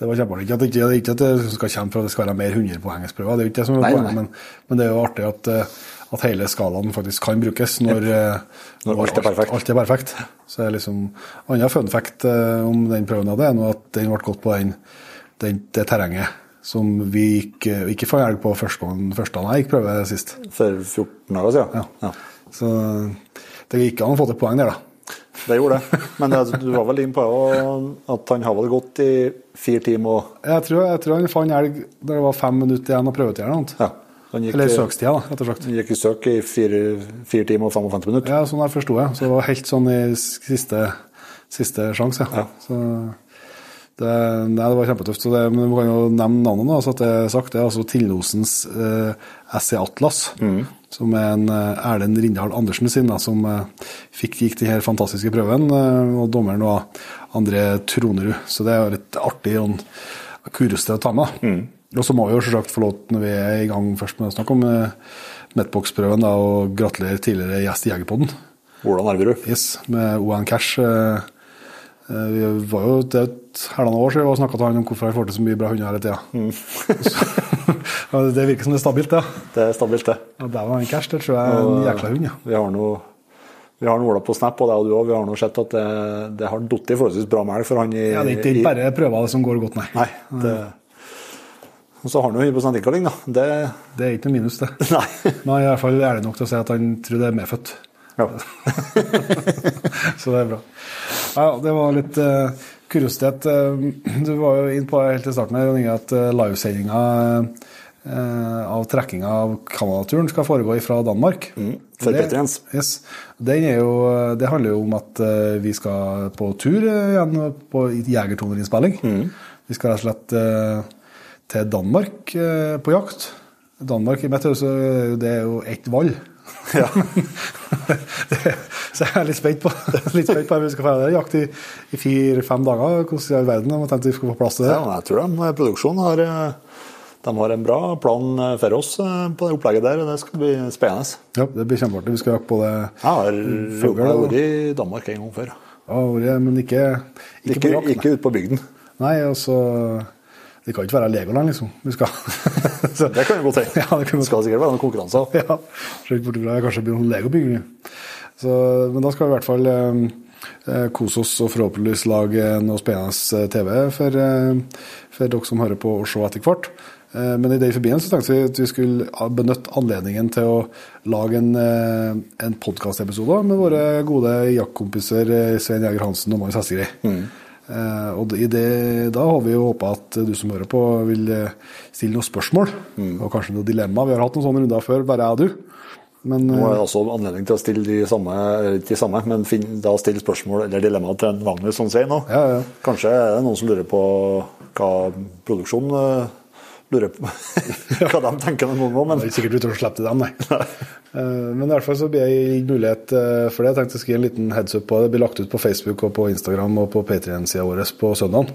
jeg det var kjempeartig. Ikke at, ikke, ikke at det skal komme for at det skal være mer 100 poengsprøver, det er jo ikke det som er poenget, men, men det er jo artig at, eh, at hele skalaen faktisk kan brukes når, eh, Når alt er perfekt. Alt, er perfekt. Så er liksom, Annen fun fact eh, om den prøven hadde, er at den ble gått på den, den, det terrenget som vi ikke, ikke får elg på første gang første gang jeg gikk prøve sist. For 14 år siden. Ja. Ja. Så det gikk an å få til poeng der, da. Det gjorde det. Men det, du var vel inne på at han har vel gått i fire timer og Jeg tror, jeg tror han fant elg da det var fem minutter igjen av prøvetida. ja, gikk, Eller søkstida, da, rett og slett. han gikk i søk i fire, fire timer og 55 minutter. Ja, sånn jeg forsto jeg. Så det var helt sånn i siste, siste sjanse. Ja. Så det, nei, det var kjempetøft. Så det, men vi kan jo nevne navnet, da, så at det er sagt. Det er altså Tillosens eh, SC Atlas, som er en eh, Erlend Rindal Andersen sin, da, som eh, fikk, gikk de her fantastiske prøven. Eh, og dommeren var André Tronerud. Så det er litt artig og kureste å ta med. Mm. Og så må vi jo selvsagt få lov, når vi er i gang først med å snakke om eh, Metbox-prøven, da, og gratulere tidligere gjest i Jegerpodden. Hvordan Arverud? Yes, med ON Cash. eh, eh, Vi var jo det er et halvannet år siden og snakka til han om hvorfor han får til så mye bra hunder hele tida. Mm. [laughs] [laughs] det virker som det er stabilt, ja. Det er stabilt, det. ja det var en cash, det tror jeg er en jækla hund, ja. Vi har noe vi har Ola på Snap, og det er du òg. Vi har nå sett at det, det har falt forholdsvis bra melk for han i ja det er ikke bare prøver som går godt, nei. Nei. Det, og så har han jo 100 innkalling, da. Det Det er ikke noe minus, det. [laughs] Nei. Men han er i hvert fall ærlig nok til å si at han tror det er medfødt. Ja. [laughs] Så det er bra. Ja, det var litt uh, kuriositet. Eh, Du var jo inne på helt i starten her, at uh, livesendinga uh, av trekkinga av Canada-turen skal foregå fra Danmark. for Det-. Yes. Den er jo, det handler jo om at uh, vi skal på tur eh, igjen på jegertonerinnspilling. Vi skal rett og slett eh, til Danmark eh, på jakt. Danmark i mitt hode det er jo ett vall. [laughs] Ja. Det- så jeg er litt spent på litt spent på om vi skal få det. Jakt i, i fire-fem dager. Hvordan i all verden har vi tenkt vi skal få plass til det? Ja, jeg tror de produksjonen har, eh, de har en bra plan eh, for oss eh, på det opplegget der, og det skal bli spennende. Ja, det blir kjempeartig. Vi skal jakte på det Jeg har vært i Danmark en gang før. ja, men ikke, ikke, Ikke, på jakt. ikke ute på bygden. Nei, og så Det kan ikke være Legoland, liksom. Du skal så, [laughs] Det kan jo godt si. Ja, det det skal sikkert være noen konkurranser. [laughs] ja, ser borti bort fra kanskje blir noen legobygging. Så, men da skal vi i hvert fall eh, eh, kose oss og forhåpentligvis lage noe spennende eh, TV for, eh, for dere som hører på og se etter hvert. Eh, men i den forbindelse tenkte vi at vi skulle benytte anledningen til å lage en, eh, en podkastepisode med våre gode jaktkompiser eh, Svein Jæger Hansen og Marius Hestegri. Eh, og i det, da har vi jo håpa at du som hører på, vil eh, stille noen spørsmål. Og kanskje noen dilemma. Vi har hatt noen sånne runder før, bare jeg og du. Men Nå er eh, det også anledning til å stille de samme, ikke de samme, men finn, da stille spørsmål eller dilemmaer til en Magnus som sier nå. Ja, ja. Kanskje er det noen som lurer på hva produksjonen eh, lurer på [laughs] hva de tenker om noen nå, det er ikke sikkert vi tør å slippe til dem, [laughs] nei. Eh, Men i hvert fall så blir jeg gitt mulighet eh, for det. Jeg tenkte å skrive en liten heads up på det. Det blir lagt ut på Facebook og på Instagram og på Patrion-sida vår på søndag.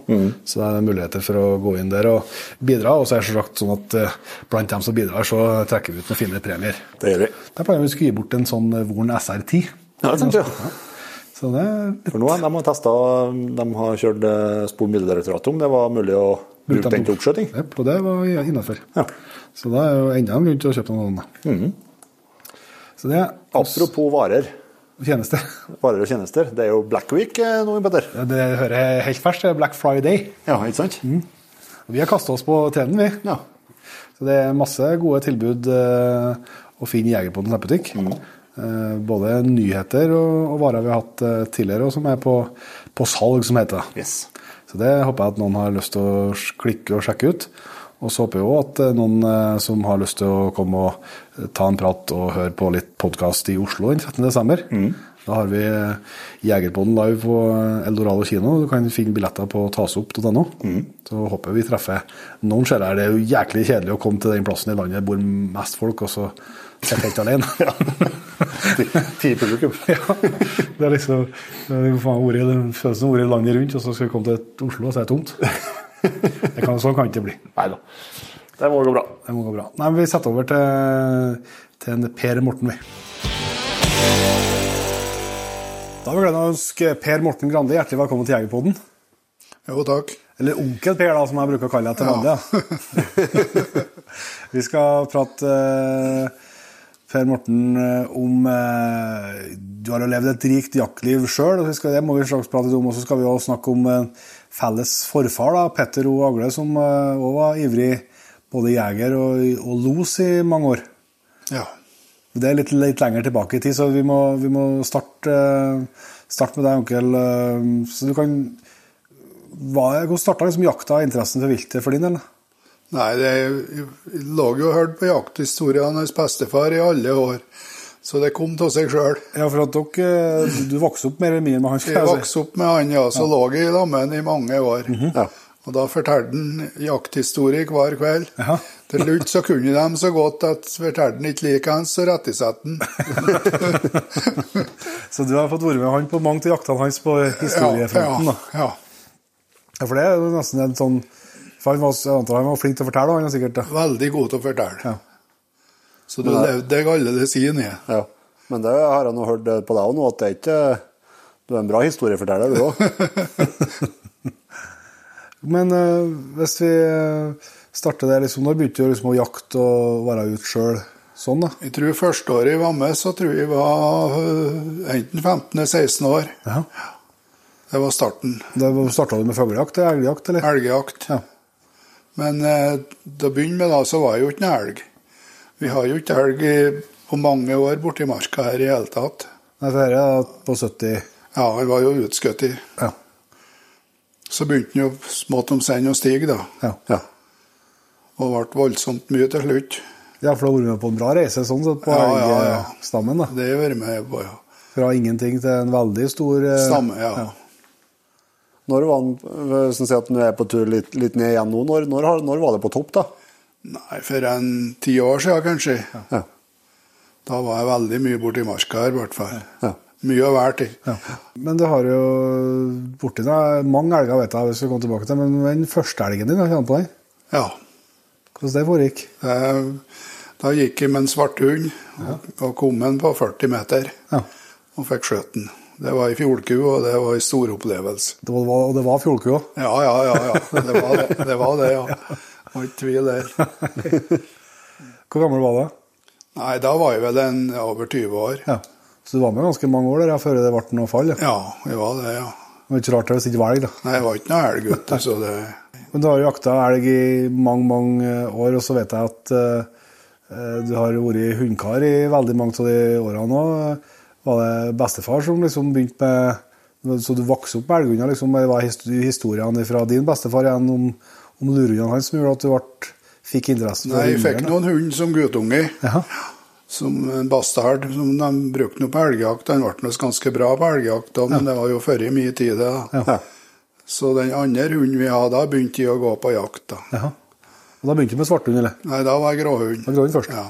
Så det er muligheter for å gå inn der og bidra. Og så er det selvsagt sånn at eh, blant dem som bidrar, så trekker vi ut noen fine premier. det gjør vi. Der pleier vi å gi bort en sånn Voren SR10. Ja, det tenkte jeg. Så det litt For har de har testa De har kjørt eh, Spor Miljødirektoratet om det var mulig å bruke den til oppskjøting. Jepp, og det var innafor. Ja. Så da er jo enda en grunn til å kjøpe noen sånne. Så det Apropos varer. Tjenester. [laughs] Varer og tjenester. Det er jo Black Week eh, nå, Petter. Det hører helt ferskt. Det er Black Friday. Ja, ikke sant? Vi har kasta oss på trenden, vi. Ja. Så det er masse gode tilbud eh, å finne i Jegerpoden nettbutikk. Eh, både nyheter og, og varer vi har hatt eh, tidligere, og som er på, på salg, som heter det. Yes. Så det håper jeg at noen har lyst til å klikke og sjekke ut. Og så håper jeg òg at eh, noen eh, som har lyst til å komme og eh, ta en prat og høre på litt podkast i Oslo den 13. desember. Da har vi eh, Jegerpodden live på eh, Eldorado kino. Du kan finne billetter på tasopp.no. Så håper vi treffer noen seere. Det er jo jæklig kjedelig å komme til den plassen i landet hvor bor mest folk, og så sitte helt alene. Ti publikum. [laughs] ja, det er liksom er ordet, det føles som ordet landet rundt, og så skal vi komme til Oslo, og så er det tomt. Det kan, sånn kan det ikke bli. Nei da. Det må gå bra. Det må gå bra. Nei, men Vi setter over til, til en Per Morten, vi. Da vil jeg glede å ønske Per Morten Grande hjertelig velkommen til Jegerpodden. Jo, takk. Eller Onkel Per, da, som jeg bruker å kalle deg til vanlig. Ja. [laughs] vi skal prate eh, Per Morten eh, om eh, Du har jo levd et rikt jaktliv sjøl, det må vi straks prate om. Og så skal vi også snakke om eh, felles forfar, da, Petter O. Agle, som òg var ivrig både jeger og, og los i mange år. Ja. Det er litt, litt lenger tilbake i tid, så vi må, vi må starte, eh, starte med deg, onkel. eh, Så du kan hva, Hvordan starta liksom jakta og interessen for viltet for din del? Nei, det lå jo og hørte på jakthistoriene hans bestefar i alle år. Så det kom av seg sjøl. Ja, for at dere, du, vokste opp mer eller mindre med han? Jeg jeg vokste opp med han, ja, så lå jeg i lammen i mange år. Ja. Og da fortalte han jakthistorie hver kveld. Ja. Til slutt så kunne de så godt at fortalte han ikke likeens, så rettisatte han. [laughs] Så du har fått være med han på mange av jaktene hans på historiefronten? Ja, ja. Ja, for det er jo nesten en sånn for han var, Jeg antar han var flink til å fortelle, han er sikkert det. Veldig god til å fortelle. Ja. Så du levde deg alle det sier i. ja. Men det har jeg nå hørt på deg òg nå, at det er ikke Du er en bra historieforteller, du òg. [laughs] Men eh, hvis vi eh, starter der, liksom, når begynte du liksom å jakte og være ute sjøl? Sånn, da. Jeg tror første året jeg var med, så tror jeg var øh, enten 15 eller 16 år. Ja. Det var starten. Da starta du med fuglejakt eller elgjakt, eller? Elgjakt. Ja. Men eh, til å begynne med da, så var det jo ikke noe elg. Vi har jo ikke elg på mange år borti marka her i hele tatt. Nei, for dette er på 70 Ja, han var jo utskutt i. Ja. Så begynte han jo smått om senn å stige, da. ja. Ja. Og ble voldsomt mye til slutt. Ja, for du har vært med på en bra reise sånn sett på Ja, ja, ja. elgstammen. da. Det har jeg vært med på, ja. Fra ingenting til en veldig stor eh, Stamme, ja. Når var han, sånn at han er på tur litt, litt ned igjen nå, når, når, når var det på topp, da? Nei, for en ti år siden, kanskje. Ja. Da var jeg veldig mye borti marka her, i hvert fall. Ja. Mye å være til. Ja. Men du har jo borti deg mange elger, vet jeg, hvis vi kommer tilbake til, men den første elgen din, kjent på den? Ja. Hvordan det foregikk? Eh, Da gikk jeg med en svarthund og- og kom den på 40 meter Ja. og fikk skjøtt den. Det var ei fjolku, og det var ei stor opplevelse. Det var, og det var fjolku òg. Ja, ja, ja. ja. Det var det, det, var det ja. Det var ikke tvil der. [laughs] Hvor gammel var du? Nei, da var jeg vel en over 20 år. Ja. Så du var med ganske mange år der før det ble noe fall? Ja. Ja, jeg var det, ja. Det var ikke rart det hvis det ikke var elg, da. Nei, jeg var ikke noe elg, vet du, så det Men du har jakta elg i mange, mange år, og så vet jeg at eh, du har vært hundekar i veldig mange av de årene òg. Var det bestefar som liksom begynte med Så du vokste opp med elghunder? Liksom, det var hist- historiene fra din bestefar igjen om, om lurehundene hans som gjorde at du ble, fikk interessen for Nei, jeg fikk noen hund som guttunge. Ja. Som en bastard. Som de brukte noe på elgjakt. Han ble nok ganske bra på elgjakt, da, men det var jo før i min tid. da. Ja. Så den andre hunden vi hadde, da begynte jeg å gå på jakt. da. Ja. Og da begynte du med svarthund, eller? Nei, da var jeg gråhund. Gråhund først. Ja.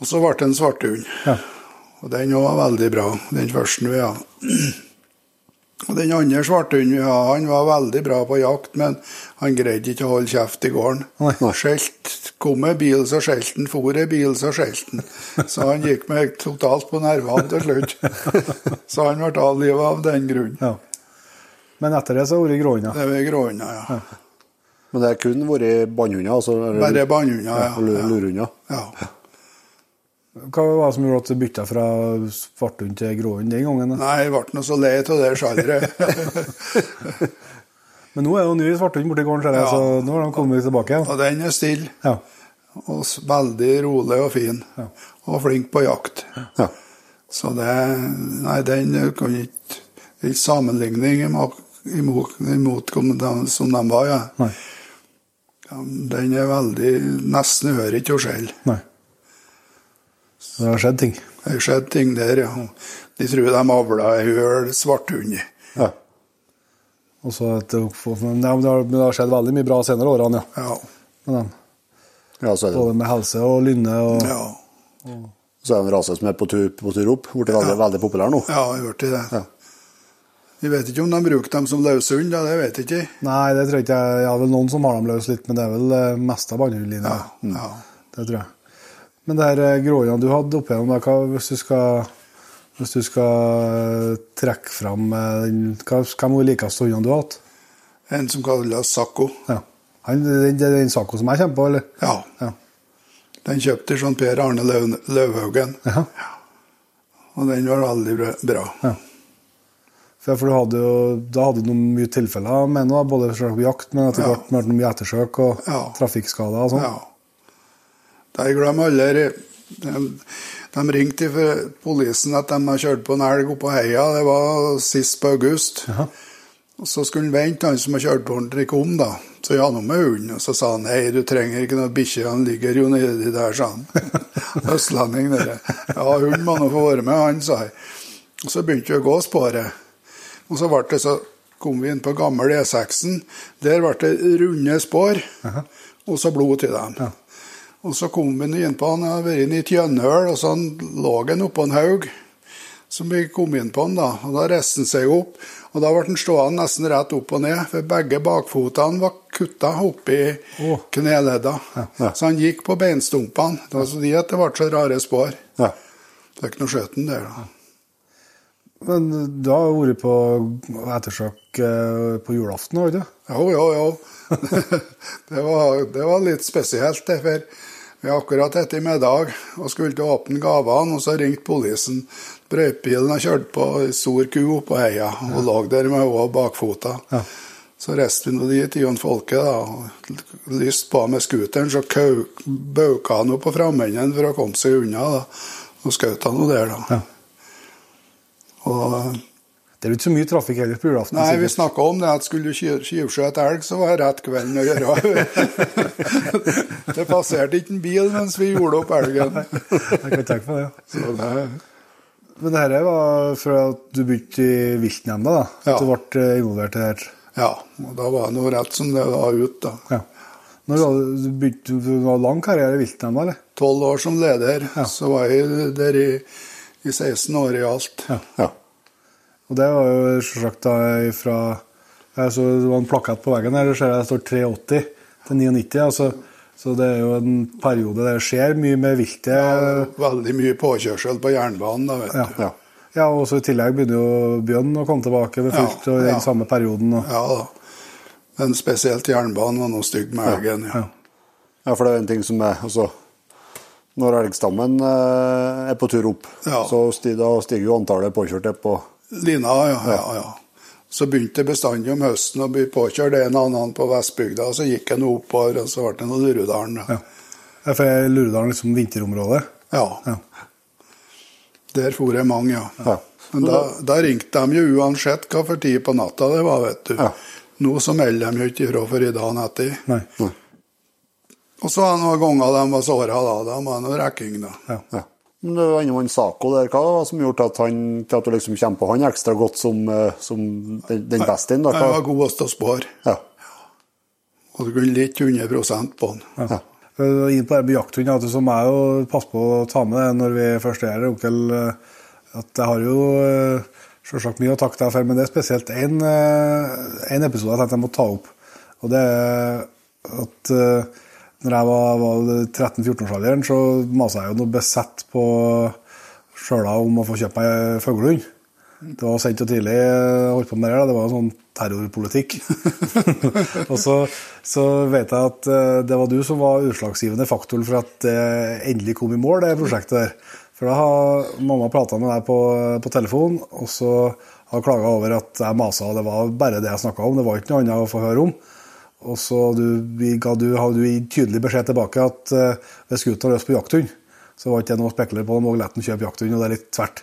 Og så ble det en svarthund. Ja. Og den var veldig bra, den første vi hadde. Og den andre svarthunden vi hadde, han var veldig bra på jakt, men han greide ikke å holde kjeft i gården. Skjelt, kom med bil, så skjelte han. For i bil, så skjelte han. Så han gikk meg totalt på nervene til slutt. Så han ble avlivet av den grunn. ja. Men etter det så har det vært gråhunder. Det var gråhunder, ja. Men det har kun vært bannhunder? Altså, eller- Bare bannhunder, ja. ja. og lu- ja. Hva var det som gjorde at du bytta fra svarthund til gråhund den gangen? da? Nei, jeg ble nå så lei av det sjangeret. [laughs] Men nå er det jo ny svarthund borti gården, ser jeg, Ja. så nå har de kommet tilbake igjen. Og den er stille. Ja. Og veldig rolig og fin. Ja. Og flink på jakt. Ja. Så det Nei, den kan ikke Ikke sammenligning imot, imot, som de var, ja. Nei. Den er veldig Nesten hører ikke henne skjelle. Det har skjedd ting. Det har skjedd ting der, ja. De tror de avla ei høl svarthund. Ja. Og så et, men det har, det har- det har skjedd veldig mye bra senere årene, ja. Ja. Med dem. ja, så er det Både med helse og lynne og Ja. Så er det en rase som er på tur, på tur opp. Blitt veldig, veldig populær nå. ja, jeg blitt det. Ja. Jeg vet ikke om de bruker dem som løshund, da, det vet jeg ikke. Nei, det tror jeg ikke jeg. Har vel noen som har dem løs litt, men det er vel eh, mest av bandhundlinja. Ja, ja. Det tror jeg. Men det her eh, du hadde opp igjennom, hva, hvis du skal hvis du skal eh, trekke fram eh, Hvem var likeste hundene du har hatt? En som kalles Sakko. Ja. Det er den Sakko som jeg kommer på, eller? Ja. Ja. Den kjøpte sånn Per Arne Løv, Løvhaugen. Ja. Og den var veldig bra-. Ja. For, for du hadde jo, da hadde du noen mye tilfeller med noe, både på jakt, men etter hvert ja. mye ettersøk og trafikkskader og sånn. Ja. De glemmer aldri de, de ringte fra politiet at de har kjørt på en elg oppå heia. Det var sist på august. Jaha. Og Så skulle han vente, han som har kjørt på den, til de kom. da. Så jeg hadde med hunden, og så sa han nei, du trenger ikke noe bikkje, han ligger jo nedi der, sa han. [laughs] Østlending, dere. Ja, hunden må nå få være med, han, sa jeg. Og så begynte vi å gå sporet. Og så ble det så kom vi inn på gammel E6-en. Der ble det runde spor, og så blod til dem. Ja. Og så kom vi inn på han, han hadde vært inne i et gjønhøl, og så han lå han oppå en haug. Så vi kom inn på han, da, og da reiste han seg opp. Og da ble han stående nesten rett opp og ned, for begge bakfotene var kutta oppi oh. kneledda. ja. Så han gikk på beinstumpene. Det var så de at det ble så rare spor. Ja. Er ikke noe skjøten der, da. Men du har vært på ettersøk eh, på julaften, har du ikke? Jo, jo, jo. [laughs] det, var, det var litt spesielt, det. For vi har akkurat etter middag og skulle til å åpne gavene, og så ringte politiet. Brøytebilen har kjørt på ei stor ku oppå heia og lå der med henne bakfota. Ja. Så reiste vi nå dit, Jon Folke, da, lyst på med scooteren, så bauka han opp på framenden for å komme seg unna. da, Og skjøt han nå der, da. Ja. Og Det er jo ikke så mye trafikk heller på julaften. Nei, vi snakka om det at skulle du ky- tjuvskjøte elg, så var det rett kvelden å gjøre. [laughs] det passerte ikke en bil mens vi gjorde opp elgen. Jeg kan tenke meg det. ja. Så det, Men det her var fra at du begynte i viltnemnda, da? Ja. At du ble eh, involvert i det her? ja, og da var det noe rett som det var ut, da. Ja. Når du begynte, du var lang karriere i viltnemnda, eller? Tolv år som leder, Ja. så var jeg der i, i 16 år i alt. Ja. ja. Og det var jo selvsagt fra jeg så Det var en plakat på veggen her, det ser jeg det står 380 til 99. Altså, så det er jo en periode der det skjer mye med viltet. Veldig mye påkjørsel på jernbanen, da, vet Ja. du. Ja. Ja, og så I tillegg begynner jo Bjørn å komme tilbake ved Ja, fullt og i den ja. samme perioden. Og, Ja da. Men spesielt jernbanen var noe stygg med elgen. Ja. ja. Ja, for det er en ting som er altså, Når elgstammen eh, er på tur opp, Ja. så stiger, stiger jo antallet påkjørte på Lina, ja, ja, ja. Så begynte det bestandig om høsten å bli påkjørt en og annen på Vestbygda. og Så gikk jeg noe oppover, og så ble det noe Lurudalen. Ja. Ja, For er Lurudalen liksom vinterområdet. Ja. Ja. Der for jeg mange, ja. Ja. Men da, da ringte de jo uansett hva for tid på natta det var, vet du. Ja. Nå så melder de jo ikke ifra for i dagen etter. Nei. Og så var det noen ganger de var såra da. Da var det noe rekking, da. Ja. Ja. Det var Sako der, hva var det som gjorde at, han, til at du liksom kommer på han ekstra godt som, eh, som den, den beste? Han var god godest til å spare. Ja. Og du kunne litt 100% på han. Ja. ja. Inn på det med jakthund, som jeg jo passe på å ta med det når vi først er her, onkel. eh, At jeg har jo eh, selvsagt mye å takke deg for, men det er spesielt én episode jeg tenkte jeg må ta opp. Og det er at når jeg var, var 13-14-årsalderen, så masa jeg jo noe besett på sjøla om å få kjøpe meg fuglehund. Det var sent og tidlig holdt på med det. Det var sånn terrorpolitikk. [laughs] og så, så vet jeg at eh, det var du som var utslagsgivende faktor for at det endelig kom i mål, det prosjektet der. For da har mamma prata med deg på, på telefon, og så har klaga over at jeg masa. Det var bare det jeg snakka om, det var ikke noe annet å få høre om. Og så du, ga du, hadde du tydelig beskjed tilbake at uh, hvis gutten har lyst på jakthund, så var ikke det noe å spekulere på. Da må Gletten kjøpe jakthund, og det er litt tvert.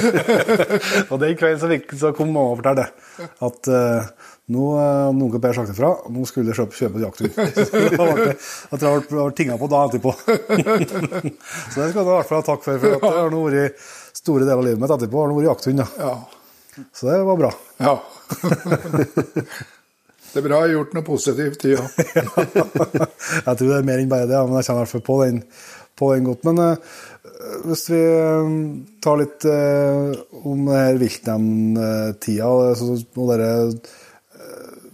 [laughs] og den kvelden så, fikk, så kom mamma og fortalte det. At uh, nå uh, onkel Per sagt ifra, nå skulle jeg kjøpe, kjøpe jakthund. [laughs] Da ble det, det ble, tinga på da etterpå. [laughs] så det skal du i hvert fall ha takk for, for at det har nå vært store deler av livet mitt etterpå har nå vært jakthund. Ja. Ja. Så det var bra. ja. Det er bra jeg har gjort noe positivt, ja. [laughs] jeg tror det er mer enn bare det, men jeg kjenner i hvert fall på den, på den godt. Men uh, hvis vi eh, tar litt uh, om det her viltnemndtida og dere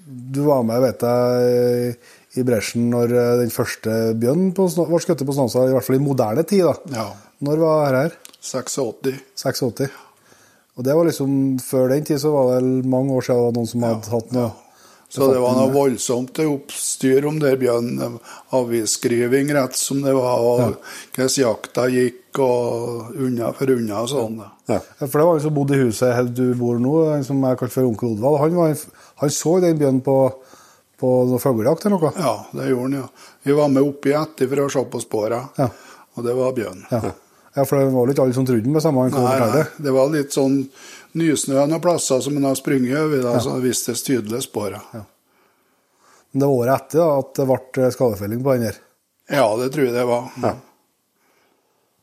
Du var med, vet jeg, i bresjen når den første bjørnen ble skutt på Snåsa, i hvert fall i moderne tid. da. ja. Når var dette her? 86. 86? Og det var liksom, Før den tid så var det vel mange år siden det var noen som hadde hatt noe Så det var noe voldsomt oppstyr om det, Bjørn. Avisskriving rett som det var, og hvordan jakta gikk, og unna for unna og sånn. Ja. Ja, For det var en som bodde i huset her du bor nå, som er kalte for onkel Oddvald. Han, var, han så den bjørnen på, på noe fuglejakt eller noe? Ja, det gjorde han, ja. Vi var med oppi etter for å se på spora, Ja. og det var bjørn. Ja. ja, for det var ikke alle som trodde den med samme nei, det var litt sånn nysnø noen plasser som han har sprunget over, da, så det vistes tydelig spora. Ja. Men det var året etter da, at det ble skadefelling på den her. det tror jeg det var. Ja.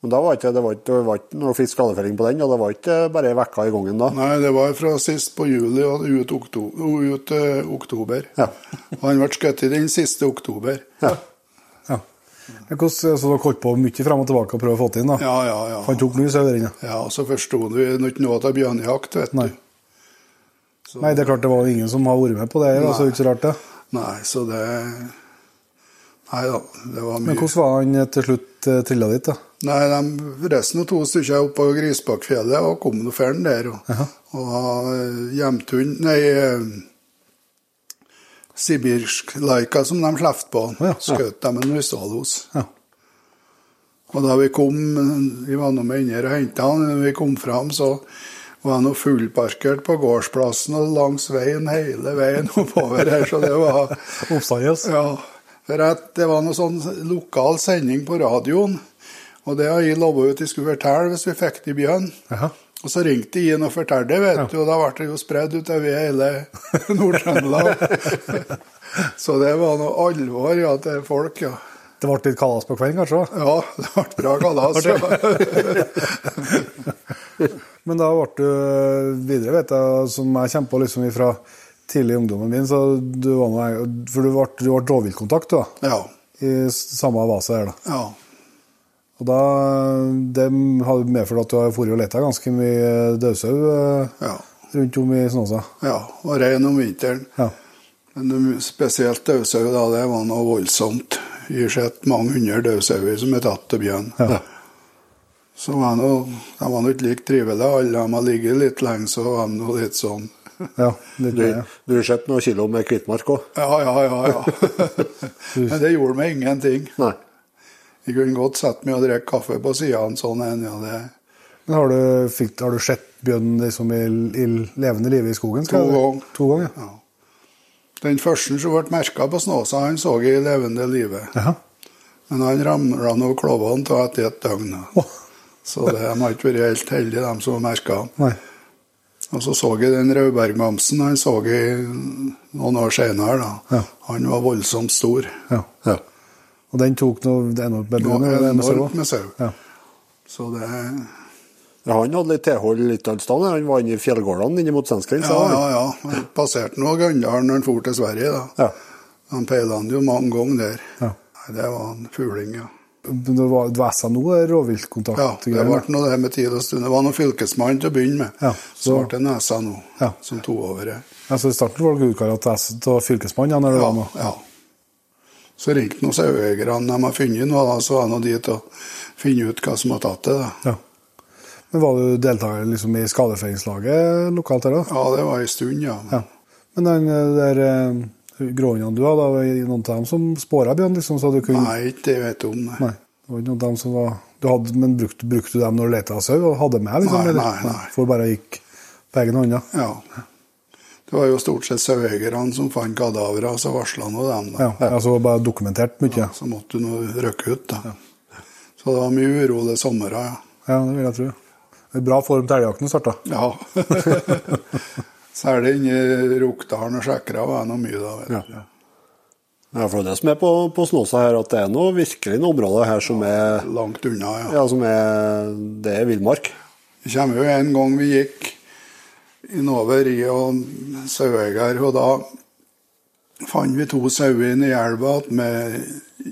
Men da var ikke, det var ikke, det var ikke noe fisk skadefelling på den, og det var ikke bare vekka i gangen da. Nei, det var fra sist på juli og ut, oktober. Ut, uh, oktober. Ja. Og han ble skutt i den siste oktober. Ja. Ja. Men hvordan, så dere holdt på mye frem og tilbake og prøvde å få det inn? da? Ja, ja, ja. Han tok mye sau der inne? Ja, og så forsto vi ikke noe av bjørnejakt, vet Nei. du. Så, Nei, det er klart det var ingen som har vært med på det. Nei. altså, ikke så rart det. nei, så det Nei da, det var mye. Men hvordan var han til slutt uh, trilla dit? da? Nei, de, resten av to stykker oppe på Grisbakkfjellet og kom nå ferden der. Og, og uh, hjemthund Nei, uh, sibirsk laika som de slapp på, Ja, ja. skjøt dem en Rustalos. Ja. Og da vi kom, vi var nå med inn her og henta han, når vi kom fram, så var han fullparkert på gårdsplassen og langs veien hele veien oppover her, så det var [laughs] Oppstandes? Ja, for at det var noe sånn lokal sending på radioen, og det har jeg lovet ut jeg skulle fortelle hvis vi fikk det i bjørn. Og så ringte jeg inn og fortalte, vet du, og da ble det jo spredd utover hele [laughs] Nord-Trøndelag. [laughs] så det var noe alvor ja, til folk, ja. Det ble litt kalas på kvelden, kanskje? da? Ja, det ble bra kalas. [laughs] Men da ble du videre, vet jeg, som jeg kjempa liksom fra tidlig i ungdommen min, så du var noe, for du ble, du ble rovviltkontakt du, da, ja. i samme vase her. da. ja. Og da, Det har medført at du har vært og leta ganske mye dødsau eh, Ja. rundt om i Snåsa. ja. Og rein om vinteren. Ja. Men spesielt daudsau, da, det var noe voldsomt. Vi har sett mange hundre daudsauer som er tatt til bjørn. Ja. Så var nå, de var nå ikke like trivelige, alle de har ligget litt lenge, så var de nå litt sånn Ja, litt Du, ja. du har sett noen kilo med Kvitmark òg? Ja, ja, ja. ja. [laughs] Men det gjorde meg ingenting. Nei. Jeg kunne godt sett meg og drukket kaffe på sidene sånn en, ja, det Men har du, fikk, har du sett bjørn liksom i, i levende live i skogen? To ganger. To ganger, ja. Den første som ble merka på Snåsa, han så jeg i levende live. Jaha. Men han ramla nå klovene av etter et døgn. Oh. Så det, de har ikke vært helt heldige, de som merka han. Nei. Og så så jeg den Rauberg-mamsen. Han så jeg noen år senere. Ja. Han var voldsomt stor. Ja. Ja. Og den tok noe enormt med med sau? enormt med sau. Ja. Så det Ja, han hadde litt tilhold litt annet sted. Han var inne i fjellgårdene inne mot svenskegrensa. Ja, ja, ja. Han passerte nå Gandalen når han for til Sverige. da. Ja. Han peila han jo mange ganger der. Ja. Det var en fugling, ja. Men Det var dvæsa noe rovviltkontakt? Ja, det ble noe det med tid og stund. Det var noe fylkesmann til å begynne med. Ja, så så- ble det Nesa nå, Ja. som tok over Ja, så I starten var det gudkarat til fylkesmannen ja, når det Ja, var noe. ja. Så ringte noen saueeierne de har funnet noe, da, så var de dit og finne ut hva som har tatt det. da. Ja. Men var du deltaker liksom, i skadefellingslaget lokalt her, da? Ja, det var ei stund, ja. Ja. Men den eh, der eh, gråhundene du hadde, var det noen av dem som spåra bjørn? Liksom, så du kunne... Nei, ikke det vet jeg om, nei. Nei. Det var ikke noen av dem som var du hadde, Men brukte, brukte du dem når du leta sau? og Hadde med? Liksom, Nei, nei, nei. For bare gikk på egen hånd? Ja. Ja. Det var jo stort sett saueeierne som fant kadavere, så varsla nå dem. da. Ja, altså bare dokumentert mye? Så måtte du nå rykke ut, da. Så det var mye uro det sommeren, ja. Ja, det vil jeg tro. Er Bra form til elgjakten starta. Ja. [laughs] Særlig inni Rokdalen og Skjekkra var det noe mye da. vet du. Ja. Ja, for det er det som er på, på Snåsa her, at det er noe virkelig noe område her som er, Langt unna, ja. ja, som er Det er villmark. Det kommer jo en gang vi gikk innover i og saueeier, og da fant vi to sauer inne i elva med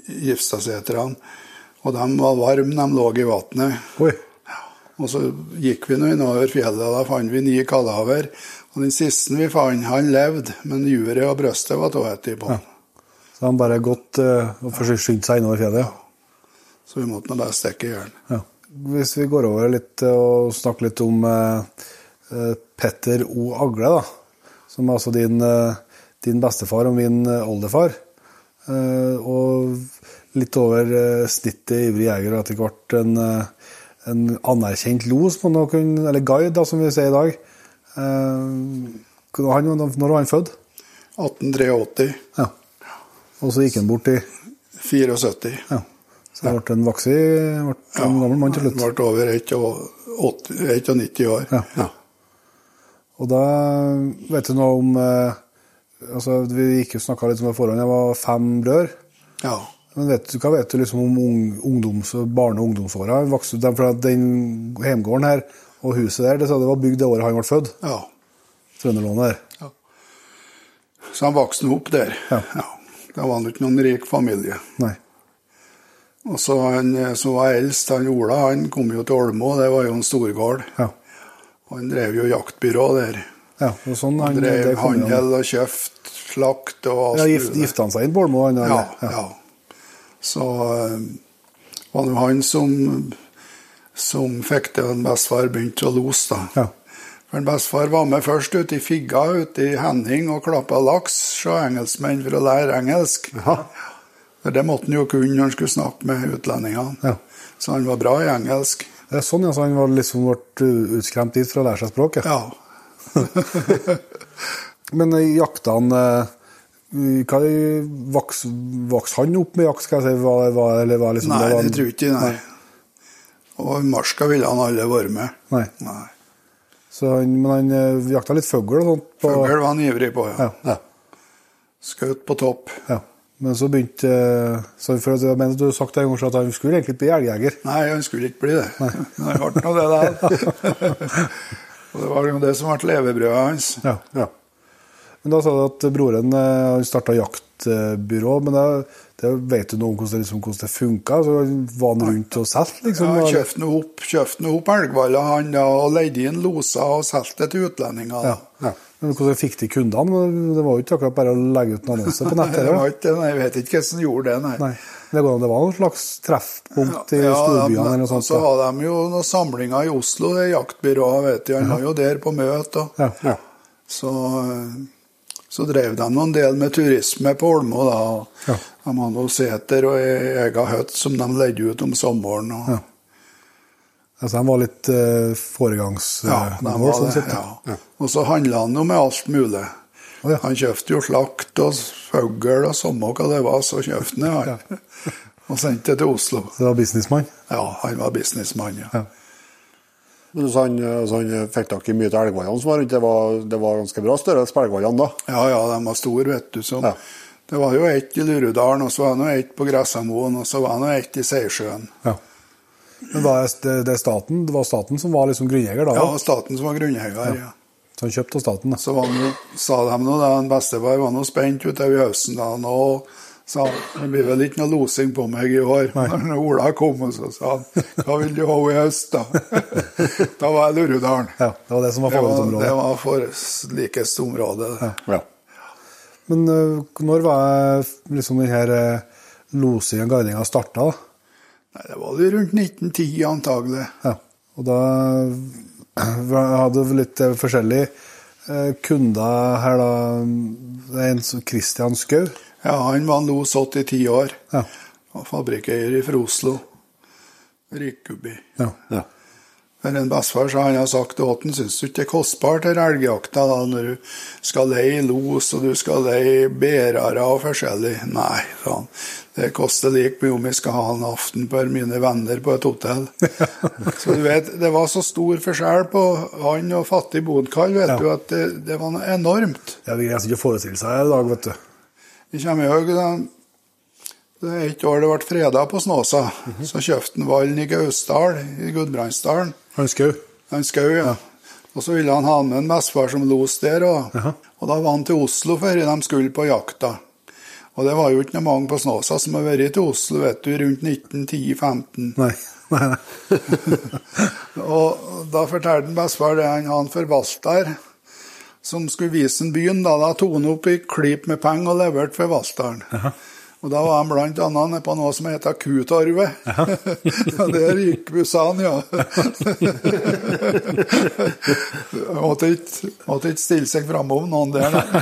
Gifstadseterne. Og de var varme, de lå i vannet. Og så gikk vi nå innover fjellet, og da fant vi ni kadaver. Og den siste vi fant, han levde, men juret og brystet var tatt på Ja. Så han bare gått uh, og skyndt seg innover fjellet? Ja. Så vi måtte nå bare stikke i hjel. Ja. Hvis vi går over litt eh, og snakker litt om uh, Petter O. Agle, da. Som er altså din, eh, din bestefar og min eh, oldefar. Eh, og litt over snittet ivrig jeger og etter hvert en, en anerkjent los, på noen, kunne, eller guide, da, som vi sier i dag. Han, når var han født? 1883. Ja. Og så gikk han bort i 74. ja. Så ja. ble en voksen, ble en gammel mann til Han slutt. ble over 91 år. Ja. Ja. Og da vet du noe om eh, altså Vi gikk jo snakka litt om det forhånd. Jeg var fem brødre. Ja. Men vet du, hva vet du liksom om ungdoms, barne- og ungdomsåra? Den hjemgården her og huset der, det, det var bygd det året han ble født? ja. Trønderlånet der. Så han vokste opp der. Ja. Da var han ikke noen rik familie. Nei. Og så han eh, som var eldst, han Ola, han kom jo til Olmo, det var jo en storgård. Ja. Han drev jo jaktbyrå der. ja og sånn, Han han, drev handel og kjøpt, slakt og alt Ja, gift. Gifta han seg inn Bålmo, han, Ja, eller? ja. Så eh, var det han som, som fikk det at bestefar begynte å lose, da. Ja. For bestefar var med først ute i Figga ute i Henning og klappa laks hos engelskmenn for å lære engelsk. For det måtte han jo kunne når han skulle snakke med utlendingene. Ja. Så han var bra i engelsk. Det er sånn, ja, så han var liksom ble utskremt dit for å lære seg språket? Ja. [laughs] Men eh, jakta han eh, hva vokste vokste han opp med jakt, skal jeg si? Var, var, eller var liksom, Nei, var, det tror jeg ikke. Nei. Og i Marska ville han alle være med. Nei. Nei. Så han, men han eh, jakta litt fugl og sånt? På, Fugl var han ivrig på, ja. Ja. Skjøt på topp. ja. Men så begynte eh, så for at, Jeg mener du har sagt en gang at han skulle egentlig bli elgjeger. Nei, han skulle ikke bli det. Han ble nå det der. [laughs] Og det var jo det som ble levebrødet hans. Ja. Men da sa du at broren eh, starta jaktbyrå. Men det, det vet du noe om hvordan det, liksom, hvordan det funka? Var han rundt og solgte, liksom? Ja, han kjøpte nå opp, kjøpte nå opp elgvaller han og leide inn loser og solgte til utlendinger. ja. Men hvordan fikk de kundene? Det var jo ikke akkurat bare å legge ut en annonse på nettet? Det [laughs] var ikke, nei, jeg vet ikke hvordan de gjorde det, nei. Nei. Det, går, det var noen slags treffpunkt i Ja, storbyene eller noe sånt. så hadde de jo noen samlinger i Oslo, det jaktbyrået, vet du. Han var jo der på møte. og Ja. Ja. Så, så drev de noen del med turisme på Olmo, da. Ja. De hadde noen seter og ei egen hytte som de leide ut om sommeren. Og. Altså, han var litt uh, foregangsnivå, Ja, sånn det, sett. ja. Og så handla han jo med alt mulig. Oh, ja. Han kjøpte jo slakt og fugl og samme hva det var, så kjøpte han det. Ja. [laughs] Og sendte det til Oslo. Så det var businessmann. Ja, han var businessmann, ja. Ja. Men så han, så han fikk tak i mye til elgvallene som var rundt. Det var, det var ganske bra størrelse på elgvallene da. Ja, ja, de var store, vet du. Så. Ja. Det var jo ett i Lurudalen, og så var det ett på Gressamoen, og så var det ett i Seisjøen. Ja. Men da er det, det, er staten, det var staten som var liksom grunneier da? Ja, da? staten som var grunneier. Ja. Så han kjøpte av staten? da. Så var han, sa de nå, da, en bestefar var nå spent utover høsten. da, Nå sa han, det blir vel ikke noe losing på meg i år. [laughs] Når Ola kom, og så sa han hva vil du ha i høst, da? [laughs] da var jeg Lurudalen. Ja, det var det som var forholdsområdet? det var for likest område. Ja. Ja. Men øh, når var liksom den her uh, losingen og guidinga starta? da? Nei, det var det rundt 1910 antagelig. Ja. Og da hadde vi litt øh, forskjellige øh, kunder her, da. Det er en som Christian Skau. Ja, han var los 80 år. Ja. Og fabrikkeier fra Oslo. Rikubi. Ja. Ja. Men en bestefar han har sagt til han syns du ikke det er kostbart til elgjakta da, når du skal leie los og du skal leie bærere og forskjellig? Nei, sa han. Det koster like mye om jeg skal ha en aften for mine venner på et hotell. [laughs] så du vet, det var så stor forskjell på han og fattig bodkall, vet Ja. du, at det, det var noe enormt. Ja, Det greier ikke å forestille seg i dag, vet du. Vi kommer jo det er et år det ble freda på Snåsa. Så kjøpte han Vallen i Gausdal, i Gudbrandsdalen. Han Skau. Han skau, ja. Og så ville han ha med en bestefar som los der. Og, og da var han til Oslo før de skulle på jakta. Og det var jo ikke noe mange på Snåsa som har vært til Oslo vet du, rundt 1910-15. Nei. Nei. [laughs] Og da fortalte bestefar det han hadde en forvalter som skulle vise en byen. Da, da tok han opp i klyp med penger og leverte forvalteren. Og da var han blant nede på noe som heter Kutorvet. Ja. der gikk bussene, ja. [laughs] måtte ikke, måtte ikke stille seg framom noen der. da. [laughs]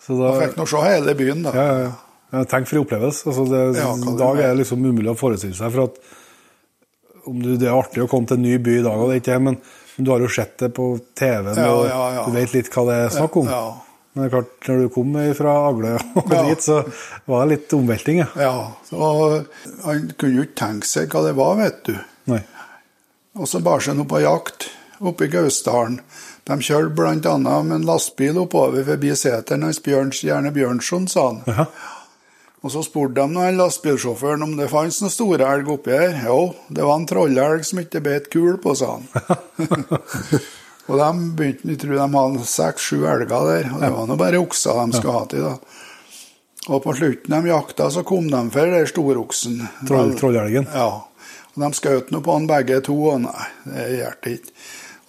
Så da, Fikk nå se hele byen, da. ja, ja, ja. Ja, Tenk for en opplevelse. Altså, det, Ja, I dag er det liksom umulig å forestille seg. for at om du, Det er artig å komme til en ny by i dag, og det er ikke men, du har jo sett det på TV-en, Ja, og ja, ja. du vet litt hva det er snakk om. Ja. Men det er klart, når du kom fra Agle [laughs] og Ja. dit, så var det litt omvelting. Ja. Ja, så Han kunne jo ikke tenke seg hva det var, vet du. Nei. Og så bar seg nå på jakt oppe i Gausdalen. De kjørte bl.a. med en lastebil oppover forbi seteren hans Bjørns, Gjerne Bjørnson, sa han. Aha. Og så spurte de noen han lastebilsjåføren om det fantes noen store elg oppi her. Jo, det var en trollelg som ikke beit kul på, sa han. [laughs] og de begynte, jeg tror de hadde seks-sju elger der, og det var nå bare okser de skulle ha til. da. Og på slutten de jakta så kom de for den storoksen. Troll- trollelgen. Ja. Og de skjøt nå på han begge to, og nei, det gjør det ikke.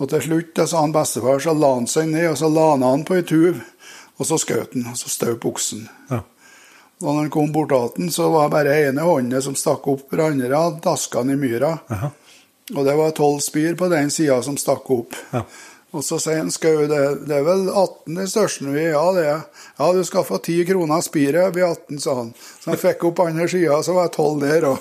Og til slutt da sa han bestefar, så la han seg ned, og så la han han på ei tuv, og så skjøt han, og så støp oksen. Ja. Når han kom bort til den, så var bare ene hånda som stakk opp, for andre hadde daska han i myra. Aha. Og det var tolv spir på den sida som stakk opp. Ja. Og så sier han Skau, det, det er vel 18 i største vi Ja, det er. Ja, du skal få 10 kroner spiret, blir 18, sa han. Så han fikk opp andre sida, så var jeg 12 der òg.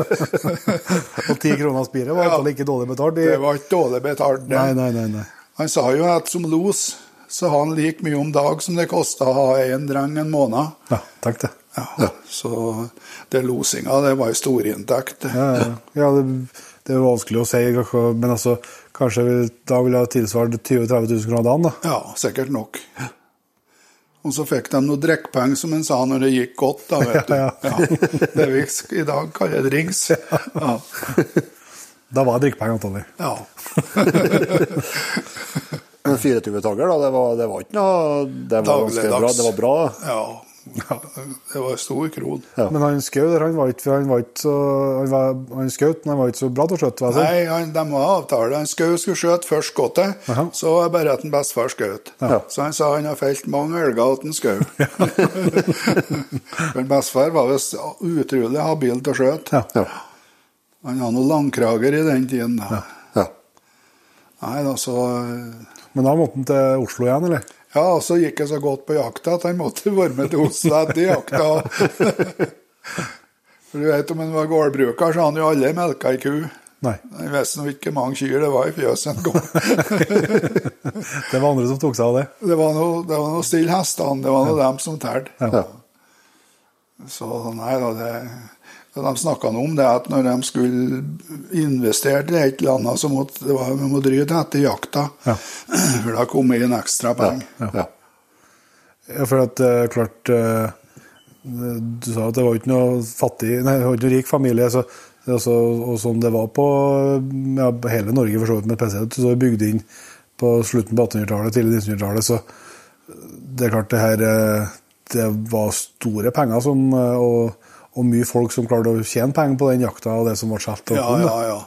[laughs] Og 10 kroner spiret var Ja. iallfall ikke dårlig betalt. i- det var ikke dårlig betalt. det. Nei, nei, nei. nei. Han sa jo at som los så har han like mye om dag som det kosta å ha en dreng en måned. Ja, takk det. Ja, Så det losinga, det var jo storinntekt. Ja, ja. ja det, det er vanskelig å si, men altså, kanskje da vil jeg tilsvare 20 000-30 000 kroner dagen, da. Ja, sikkert nok. Og så fikk de noe drikkepenger, som han sa, når det gikk godt. da, vet du. [laughs] Ja, Ja, det vi i dag kaller drinks. Ja. Da var det drikkepenger, antagelig. ja. [laughs] Men 24-tager, da, det var, det var ikke noe Det var ganske bra. Det var bra. Ja, Det var stor kron. Men han skjøt der, han var ikke, han var ikke så Han, var, han skjøt, men han var ikke så bra til å skjøte. Nei, han, de var avtale. Han skjøt skulle skjøte først skuddet, så var det bare at en bestefar skjøt. Så han sa han har felt mange elger at en skjøt. [laughs] Men bestefar var visst utrolig habil til å skjøte. Ja. Han hadde noen langkrager i den tiden. da. Ja. Nei da, så eh, Men da måtte han til Oslo igjen, eller? Ja, og så gikk jeg så godt på jakta at han måtte [laughs] være med til Oslo etter jakta. [laughs] For du vet, om han var gårdbruker, så hadde han jo alle melka ei ku. Nei. Jeg visste nå ikke hvor mange kyr det var i fjøset en gang. [laughs] Det var andre som tok seg av det. Det var noe, stille hestene, det var noe dem som telte. Ja. Så nei da, det, det De snakka om det at når de skulle investere i et eller annet, så måtte det var, vi må dryte etter jakta. Ja. [clears throat] For da kom det inn ekstra penger. Ja. Ja, for at eh, klart eh, Du sa at det var ikke noe fattig Nei, det var ikke noe rik familie. Så, altså, og sånn det var på ja, hele Norge, for så vidt, med PC. Så bygd inn på slutten på 1800-tallet, tidlig 1900-tallet. Så det er klart det her eh, Det var store penger som, eh, og, og mye folk som klarte å tjene penger på den jakta og det som ble solgt. og Ja, ja, ja.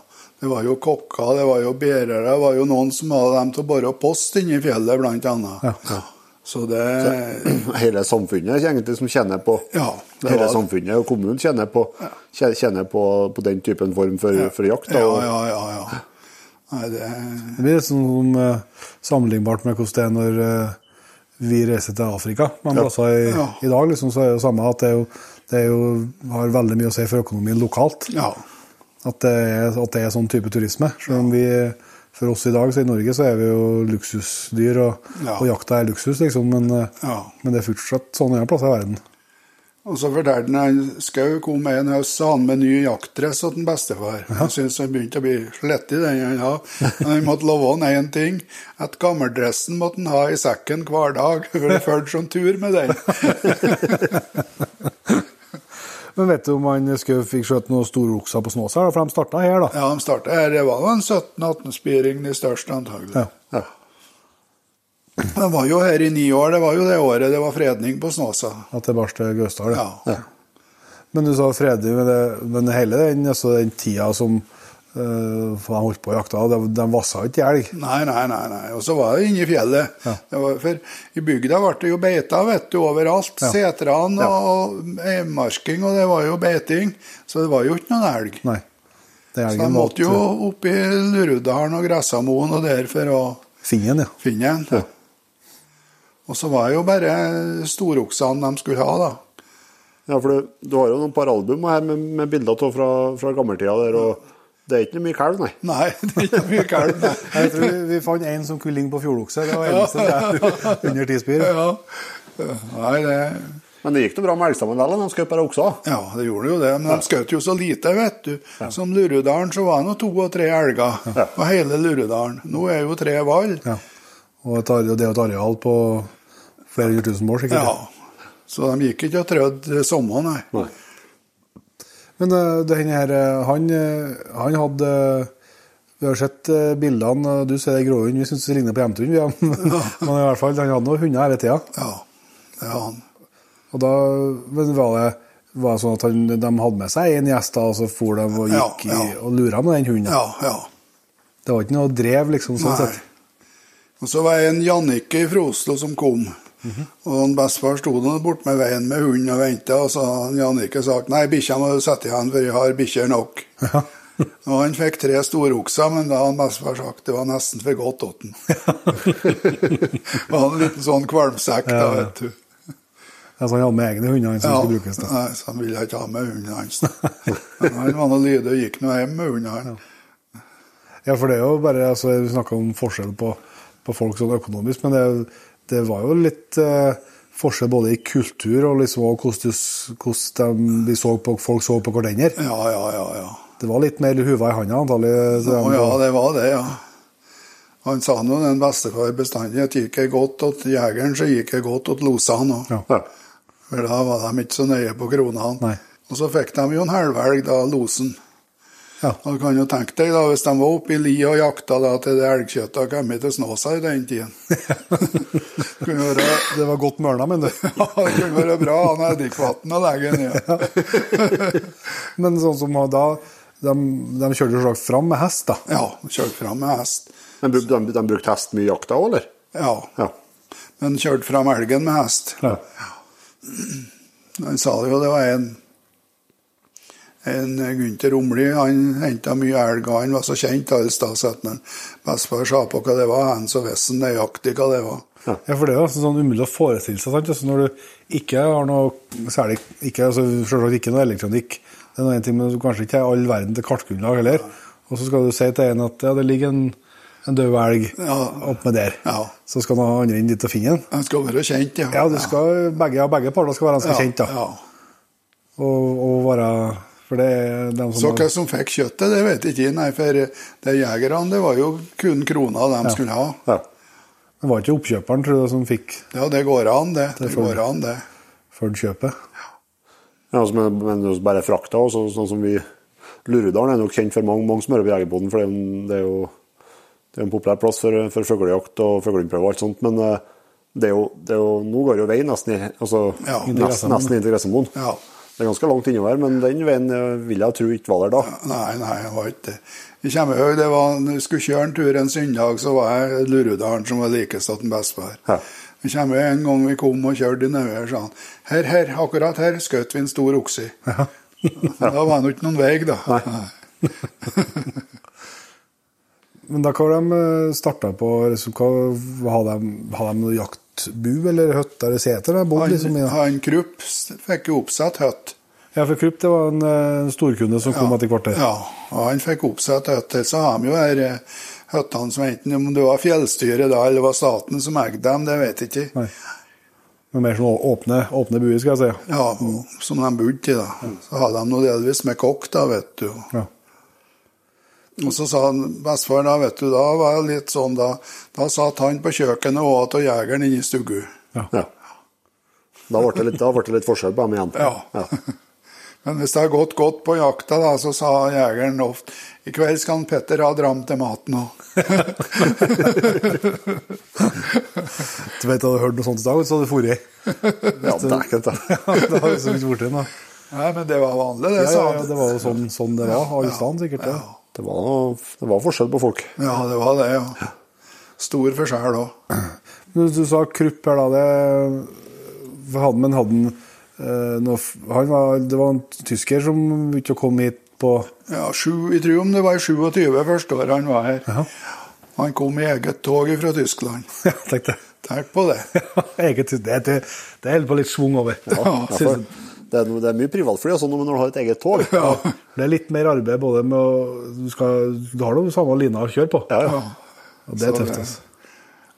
Det var jo kokker, det var jo bærere, det var jo noen som hadde dem til å bore post inne i fjellet, blant annet. Ja. Så det [clears throat] Hele samfunnet egentlig som kjenner på Ja, det Hele var- samfunnet og kommunen kjenner på, kjenner- på, på den typen form for, for jakt. da, Ja, og- ja, ja. ja. Nei, det Det blir litt sånn som, eh, sammenlignbart med hvordan det er når uh, vi reiser til Afrika. Men også i, Ja. i dag liksom, så er det jo samme at det, er jo, det er jo, har veldig mye å si for økonomien lokalt. Ja. At det er, at det er sånn type turisme. Selv om vi, for oss i dag så i Norge så er vi jo luksusdyr, og, Ja. og jakta er luksus, liksom. Men, eh, Ja. men det er fortsatt sånn en plass i verden. Og så fortalte han Skau kom en høst, så han med ny jaktdress til en bestefar. Han syntes han begynte å bli slett i den han hadde. Men han måtte love han én ting, at gammeldressen måtte han ha i sekken hver dag. For det fulgte sånn tur med den. [laughs] Men vet du om han Skau fikk skjøtt noen storokser på Snåsa? For de starta her, da. Ja, de starta her. Det var en 17-18 spiring, de største antagelig. Ja. Ja. De var jo her i ni år. Det var jo det året det var fredning på Snåsa. At det barst til Gausdal. Ja. Ja. Men du sa fredning, men, det, men hele den, altså den tida som uh, de holdt på å jakta, de, de vassa ikke elg. Nei, nei, nei. nei. Og så var det inne i fjellet. Det var, for I bygda ble det jo beita vet du, overalt. Ja. Setrene og eienmarsking, og det var jo beiting. Så det var jo ikke noen elg. Nei. Det Så de måtte jo opp i Lurudalen og Gressamoen og der for å Finne den, ja. finne en. Og så var det jo bare storoksene de skulle ha, da. Ja, for du, du har jo noen par album her med, med bilder fra, fra gammeltida der, og [laughs] det er ikke mye kalv, nei. Nei, det er ikke mye kalv. nei. Jeg tror vi, vi fant en som kunne ligne på fjordokse. Det var eneste der [laughs] under ti. Ja. Nei, det Men det gikk noe bra med elgstammen likevel, de skjøt bare okser. Ja, det gjorde jo det, men de skjøt jo så lite, vet du. Som Lurudalen så var det nå to og tre elger på hele Lurudalen. Nå er jo tre hval. Ja. Og det er et areal på flere hundre tusen mål, sikkert. Ja. Så de gikk ikke og trødde sommeren, nei. Nei. Men eh, det her, eh, han, eh, han hadde Vi har sett bildene, du ser det gråhund. Vi syns det ligner på hjemtun. [laughs] ja. Men i hvert fall, han hadde noen hunder hele tida. Ja, det har han. Og da men var det var det sånn at han, de hadde med seg en gjest, da, og så for de og Ja, gikk ja. i, og lura med den hunden. Ja, ja. Det var ikke noe drev, liksom. sånn Nei. sett. Og så var det en Jannicke fra Oslo som kom. Og han bestefar sto borte med veien med hunden og venta, og så hadde Jannicke sagt nei, bikkja må du sette igjen, for jeg har bikkjer nok. [laughs] Og han fikk tre storokser, men da hadde bestefar sagt det var nesten for godt til. Det [laughs] var en liten sånn kvalmsekk, da, vet du. Altså, han hadde med egne hunder som Ja, skulle brukes. da. nei, så han ville ikke ha med hunden hans. Men han var nå lydig og gikk nå hjem med hunden. hans. Ja, for det er jo bare altså, Vi snakka om forskjell på, på folk sånn økonomisk, men det, det var jo litt eh, forskjell både i kultur og liksom også hvordan, du- hvordan de, så på, folk så på hverandre. Ja, ja, ja. ja. Det var litt mer huva i handa, antallet? Ja, ja, det var det, ja. Han sa nå den bestefar bestandig at gikk jeg godt til jegeren, så gikk jeg godt til losene òg. Ja. For da var de ikke så nøye på kronene. Og så fikk de jo en halvhelg, da, losen. Ja. da kan jo tenke deg, da, hvis de var oppe i li og jakta da, til det elgkjøttet hadde kommet til Snåsa i den tiden. [laughs] Være, Det var godt mørna, mener du. [laughs] ja, det kunne være bra han Eddikvatn å legge ned. Men sånn som da De, de kjørte slags fram med hest, da. Ja, kjørte fram med hest. Men bruk- de, de brukte hest mye i jakta òg, eller? Ja, Ja. men kjørte fram elgen med hest. Ja. Han sa jo, det var en en Gunther Romli, han henta mye elg, og han var så kjent alle Når bestefar sa på hva det var, han så visste nøyaktig hva det var. Ja, for det er altså sånn umulig å forestille seg. sant? Altså når du ikke har noe særlig ikke, altså Selvsagt ikke noe elektronikk, det er noe en ting, men du kanskje ikke er all verden til kartgrunnlag heller. Og så skal du si til en at ja, det ligger en, en død elg Ja. opp med der. Ja. Så skal noen andre inn dit og finne den. Han skal være kjent, ja. Ja, du skal, begge, ja, begge parter skal være ganske kjent, da. Ja. Og, og være For det er dem som Så hva som fikk kjøttet, det vet jeg ikke. Nei, for det jegerne, det var jo kun krona de skulle ha. Ja. Det var ikke oppkjøperen, tror du, som fikk Ja, det går an, det. Det det går an, det. Før kjøpet. Ja, altså, men, men også bare frakta, også, sånn som vi Lurudalen er nok kjent for mange, mange som hører på Jegerpoden, for det er, jo- det er jo det er en populær plass for, for fuglejakt og fugleinnprøve og alt sånt, men eh, det er jo, det er jo, nå går jo veien nesten, i, altså, Ja. nesten, nesten inn til Gressamoen. Ja. Det er ganske langt innover, men den veien eh, vil jeg tro ikke var der da. Nei, nei, det var ikke det. Jeg kommer jo, det var, når jeg skulle kjøre en tur en søndag, så var jeg Lurudalen som var likest til bestefar. Ja. Jeg kommer en gang vi kom og kjørte nedover, sa han. Her, her, akkurat her skjøt vi en stor okse. Da var det ikke noen vei, da. Nei. [laughs] Men da hva de starta på? hadde hva, de, hadde de noe jaktbu eller hytte eller seter? eller Bodd, liksom, Han, i- han Krupp fikk jo oppsatt hytt. Ja, for Krupp det var en eh, storkunde som kom etter kvarter. Ja, og han fikk oppsatt hytte. Så har de jo her eh, hyttene som enten om det var fjellstyret da, eller var staten som eide dem, det vet jeg ikke. Nei. Men mer sånn åpne, åpne buer, skal jeg si. Ja, som de bodde i, da. Så hadde de noe delvis med kokk, da, vet du. Ja. Og så sa han, bestefar, da, vet du, da var det litt sånn, da, da satt han på kjøkkenet og åt og jegeren inne i stugu. Ja. Da ble det litt, da ble det litt forskjell på dem igjen. Ja. [laughs] Men hvis det har gått godt på jakta, da, så sa jegeren ofte i kveld skal han Petter ha dram til maten òg. [laughs] Du vet, hadde du hørt noe sånt i dag, så hadde du dratt. Ja, dæken, ikke det [laughs] har liksom ikke blitt til da. Nei, men det var vanlig, det, Ja, sa ja, han. ja, det var jo sånn, sånn det var. Alle ja, sikkert. det. Det var, det var forskjell på folk. Ja, det var det, ja. Stor forskjell òg. Du, Du sa Krupp her, da. Det, hadde, men hadde han eh, noe, f- han var, Det var en tysker som begynte å komme hit på Ja, sju, jeg tror om det var i 27 første året han var her. Ja. Han kom i eget tog fra Tyskland. [laughs] Ja, tenkte jeg. Tenk på det. [laughs] Eget, det, det, det holder på litt schwung over. Ja, Ja, det, er, det er mye privatfly sånn, når du har et eget tog Ja. Det er litt mer arbeid både med å Du, skal, du har jo samme lina å kjøre på. Ja, ja. Og det er tøft. altså.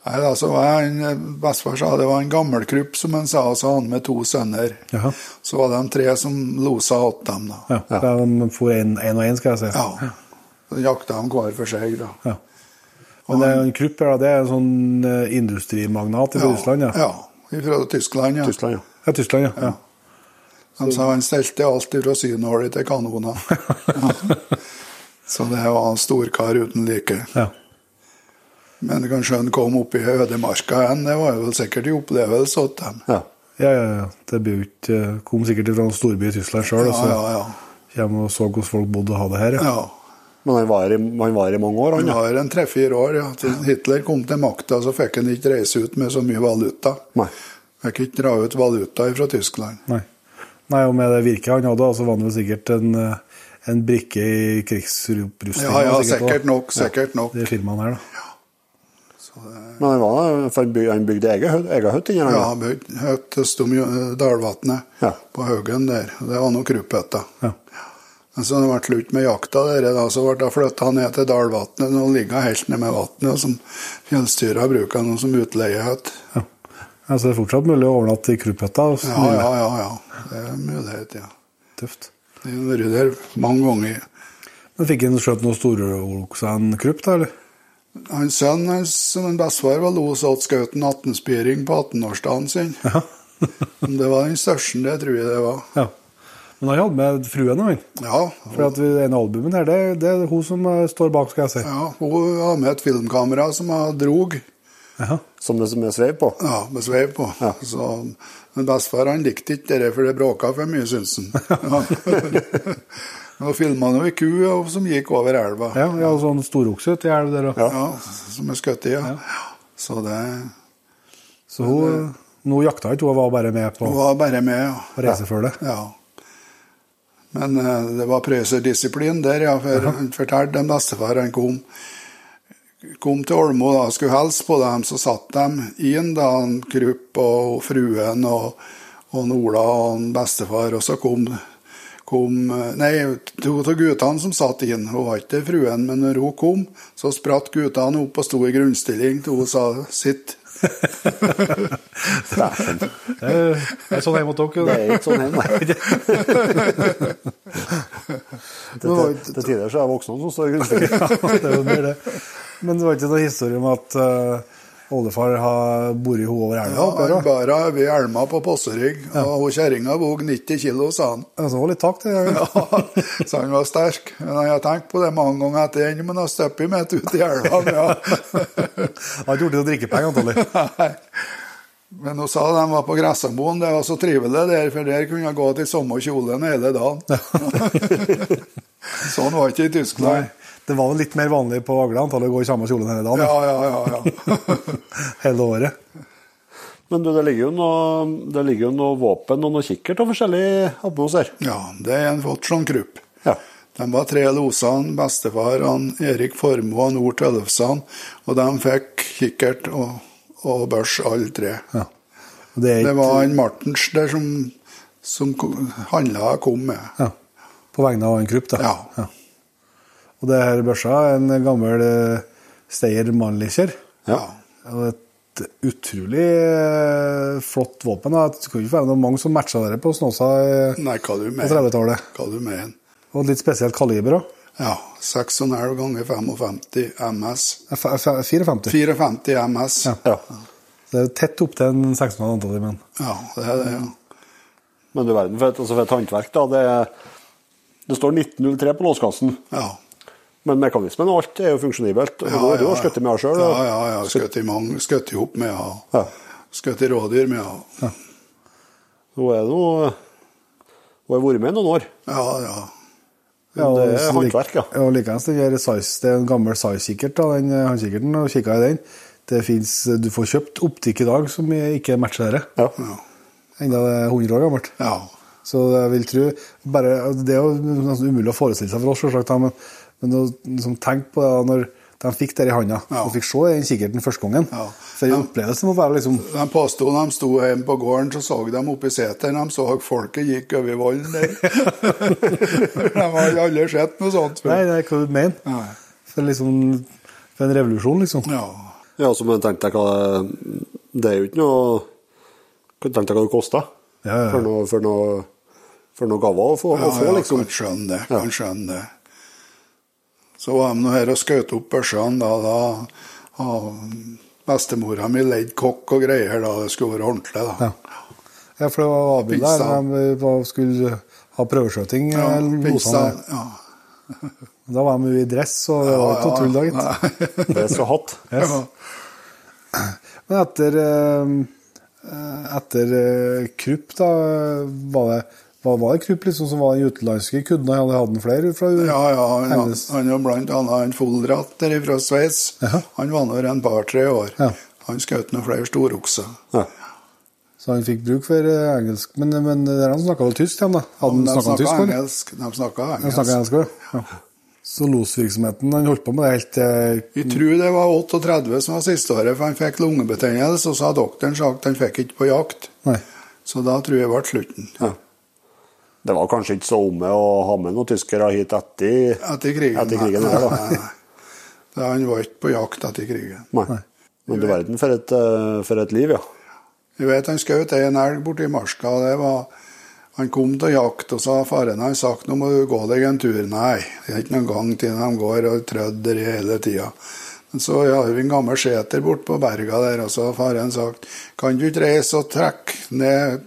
Nei, da, så var han, Bestefar sa det var en gammel krupp, som han sa, og så han med to sønner. Jaha. Så var det de tre som losa åt dem, da. Ja, ja. De for én og én, skal jeg si. Ja. Så jakta de hver for seg, da. Ja. Men det er en Krupp her, det er en sånn industrimagnat industrimagnat ja, Russland? Ja. ja. Fra Tyskland, ja. Tyskland, ja. ja, Tyskland, ja. ja. De sa han stelte alt fra synålet til kanoner. Ja. [laughs] Så det var en storkar uten like. ja. Men kanskje han kom opp i ødemarka igjen, det var jo sikkert en opplevelse for dem. ja. Ja, ja, ja. Det ble ikke, kom sikkert fra en storby i Tyskland sjøl, Ja, og så ja, ja. kommer og så hvordan folk bodde og hadde det her. Ja. ja. Men han var, i, han var i mange år, han. Han Ja. var en tre-fire år, ja. Til Hitler kom til makta, så fikk han ikke reise ut med så mye valuta. Nei. Fikk ikke dra ut valuta fra Tyskland. Nei. Nei, og med det virket han hadde, så var han vel sikkert en, eh, en brikke i krigsrustninga. Ja, ja, sikkert nok, sikkert nok. Det firmaet her, da. Men han, var, for han bygde egen egen hytte Ja, han bygde høtt om Jo- Dalvatnet, Ja. på Haugen der. Det var noe krupphytte. Ja. Men så det ble slutt med jakta der, da, så ble han flytta ned til Dalvatnet. Nå ligger helt ned med vannet, som fjellstyra bruker nå som utleiehytte. Ja. Altså, det er fortsatt mulig å overnatte i Krupphytta. Ja, ja, ja, ja. Det er mulighet, ja. Tøft. Det har vært der mange ganger. Men fikk han skjøtt noe storokse en Krupp, da, eller? Hans sønn, hans, som en bestefar, var los åt en 18-spiring på 18-årsdagen sin. [laughs] Ja. Det var den største, det tror jeg det var. ja. Men han hadde med fruen, òg? Ja, For at vi- ene albumen her, det, det er hun som eh, står bak, skal jeg si. ja hun har med et filmkamera som hun drog. Jaha. Som det som er sveiv på. Ja, med sveiv på. Så, men bestefar han likte ikke det, for det bråka for mye, syns han. [laughs] Ja. Nå filma han jo ei ku som gikk over elva. Ja, ja sånn storokse i elv der òg. Ja, som er skutt i, ja. Så det Så hun, nå jakta ikke, hun var bare med på Hun var bare med, ja. reisefølget. Ja. Men eh, det var prøyserdisiplin der, ja. For han fortalte dem bestefar han kom, kom til Olmo og skulle hilse på dem, så satt de inn, da, han Krupp og fruen og, og Ola og han bestefar, og så kom, kom Nei, to av guttene som satt inn, hun var ikke fruen, men når hun kom, så spratt guttene opp og sto i grunnstilling til hun sa 'sitt'. Dæven. Det er- sånn hjemme hos dere. Det er ikke sånn hjemme. [laughs] Det var Til tider så er jeg voksne som står i det. Men det var ikke noen historie om at uh, oldefar har boret henne over elva? Ja, han bar henne over elma på Posserygg, og hun kjerringa vog 90 kilo, sa han. Ja, det var litt tak, det. Ja. Ja, så han var sterk. Men jeg har tenkt på det mange ganger etter den, men har stuppet mitt ut i elva. Ja. [laughs] Han har ikke gjort det å drikke antagelig. [laughs] Nei. Men hun sa de var på Gressamoen, det var så trivelig der, for der kunne hun gå til samme kjolen hele dagen. [laughs] sånn var det ikke i Nei, Tyskland. Det var vel litt mer vanlig på Agla antallet å gå i samme kjolen hele dagen. Ja, ja, ja. ja. [laughs] Hele året. Men du, det ligger jo noe, det ligger jo noe våpen og noe kikkert og forskjellig oppe hos her. ja det er en flott sånn krupp. Ja. De var tre losene, bestefar, han Erik Formoe og Nord Tøllefsan, og de fikk kikkert og, og børs, alle tre. Ja. Det, er Det var en Martens der som, som handla kom med. ja, på vegne av en krupp, da. Ja. Ja. Og det her børsa er en gammel uh, Steyr Mannlicher. Ja. Og et utrolig eh, flott våpen. Det skulle ikke være noe mange som matcha dere på Snåsa eh, Nei, hva du på 30-tallet. Hva du mener? Og et litt spesielt kaliber òg. Ja. 6,5 ganger 55 MS. 54. 54 MS. Ja. ja. Det er tett opp til en 1600 antall men Ja, det er det, ja. Men du verden, for et, altså for et håndverk, da. Det, det står 1903 på låskassen. Ja. Men mekanismen og alt er jo funksjonibelt. Og Ja, du har ja, skutt med sjøl. Ja, ja, ja. Skutt i mange, skutt i hop med, henne. Ja. Skutt i rådyr med, ja. Hun er nå Hun har vært med noen år. Ja, ja. Ja, det er håndverk, ja. Ja, likeens den der size, det er en gammel size-kikkert, den eh, håndkikkerten, og kikka i den. Det finnes, Du får kjøpt optikk i dag som ikke matcher dette. Ja. ja. Enda det er 100 år gammelt. ja. Så jeg vil tro bare, Det er jo nesten umulig å forestille seg for oss, selvsagt, men, men å liksom, tenk på det når de fikk det i handa, Ja. og fikk se den kikkerten første gangen. Ja. For en opplevelse må være liksom De påsto de sto hjemme på gården, så så de oppi seteren, de så folket gikk over vollen der. [laughs] de har aldri sett noe sånt Nei, det er hva du mener. Nei. For, liksom, for en revolusjon, liksom. Ja. ja, så må du tenke deg hva det er jo ikke noe Kan tenke deg hva det koster Ja, ja. for noe, for noe, for noe gaver å få, Ja, å få ja, liksom. kan skjønne det. Kan skjønne det. Så var de her og skjøt opp børsene. Da, da har bestemora mi leid kokk og greier. da Det skulle være ordentlig. da. Ja. Ja, for det var Abid der. De skulle ha prøveskjøting. Ja, pizza. Ja. Da var de i dress, og det var ikke noe tull da, gitt. Dress og hatt. Yes. Ja. Men etter, eh, etter eh, Krupp, da, var det, var, var det Krupp liksom som var den utenlandske kunden? Hadde hadde han flere fra Ja, ja, han, han, er blant annet en Fullratter fra Sveits. Ja. Han var nå en par-tre år. Ja. Han skjøt noen flere storokser. Ja. Så han fikk bruk for eh, engelsk. Men, men det er han snakka vel tysk, de da? Hadde han De snakka tysk? engelsk. De snakka engelsk. snakket engelsk. ja. Så losvirksomheten Han holdt på med det helt eh, Jeg tror det var 38 som var siste året, for han fikk lungebetennelse, og så har doktoren sagt han fikk ikke på jakt. Nei. Så da tror jeg det ble slutten. Ja. Det var kanskje ikke så omme å ha med noen tyskere hit etter Etter krigen. Etter krigen, nei, nei, nei. Da Han var ikke på jakt etter krigen. Nei. Men du verden for et, eh, for et liv, ja. Jeg vet han skjøt en elg borti marska. og det var... Han kom til jakt, og så har faren hans sagt nå må du gå deg en tur. Nei, det er ikke noen gang til de går og trødder hele tida. Men så har vi en gammel seter borte på berga der, og så har faren sagt kan du ikke reise og trekke ned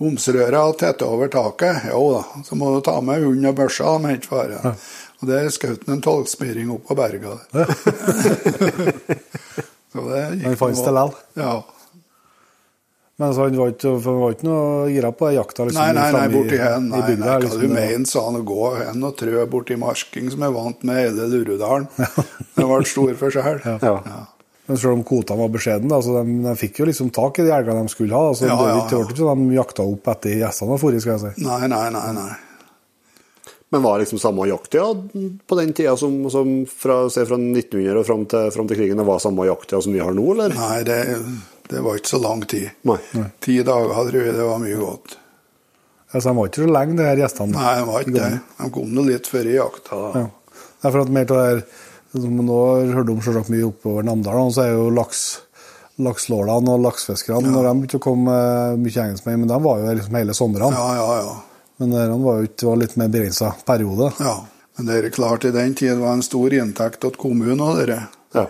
omsrøra og tette over taket? Jo da, så må du ta med hund og børsa, mente faren. Og der skjøt han en tolvspiring opp på berga. [laughs] Ja. [laughs] Så det gikk Han fantes det likevel? Ja. Men så han var ikke, for han var ikke noe gira på jakta? Liksom, Nei, nei, nei, borti hen. i Nei, bygda, nei, hva liksom, du mener, sa han, å gå hen og trø borti marsking, som er vant med hele Lurudalen. [laughs] Det ble stor forskjell. Ja. Ja. Men selv om kvotene var beskjedne, altså så de, de fikk jo liksom tak i de elgene de skulle ha. Altså, Ja, det ja, det ja. ble ikke sånn de jakta opp etter gjestene var forrige, skal jeg si. Nei, nei, nei, nei. Men var det liksom samme jakttida på den tida som, som fra, se fra 1900 og fram til, fram til krigen? Det var samme jakttida som vi har nå, eller? Nei, det, det var ikke så lang tid. Nei. Ti dager tror jeg det var mye godt. Altså, de var ikke så lenge, de her gjestene. Nei, de var ikke det. De kom nå litt før i jakta. Ja. Det er for at mer av det her nå har hørt om selvsagt mye oppover Namdalen, så er jo laks, lakslålene og laksefiskerne Når de begynte å komme eh, mye engelskmenn, men de var jo liksom hele somrene. Ja, ja, ja. Men de var jo ikke litt mer begrensa periode. ja. Men det er klart, i den tid var en stor inntekt til kommunen og dere. Ja.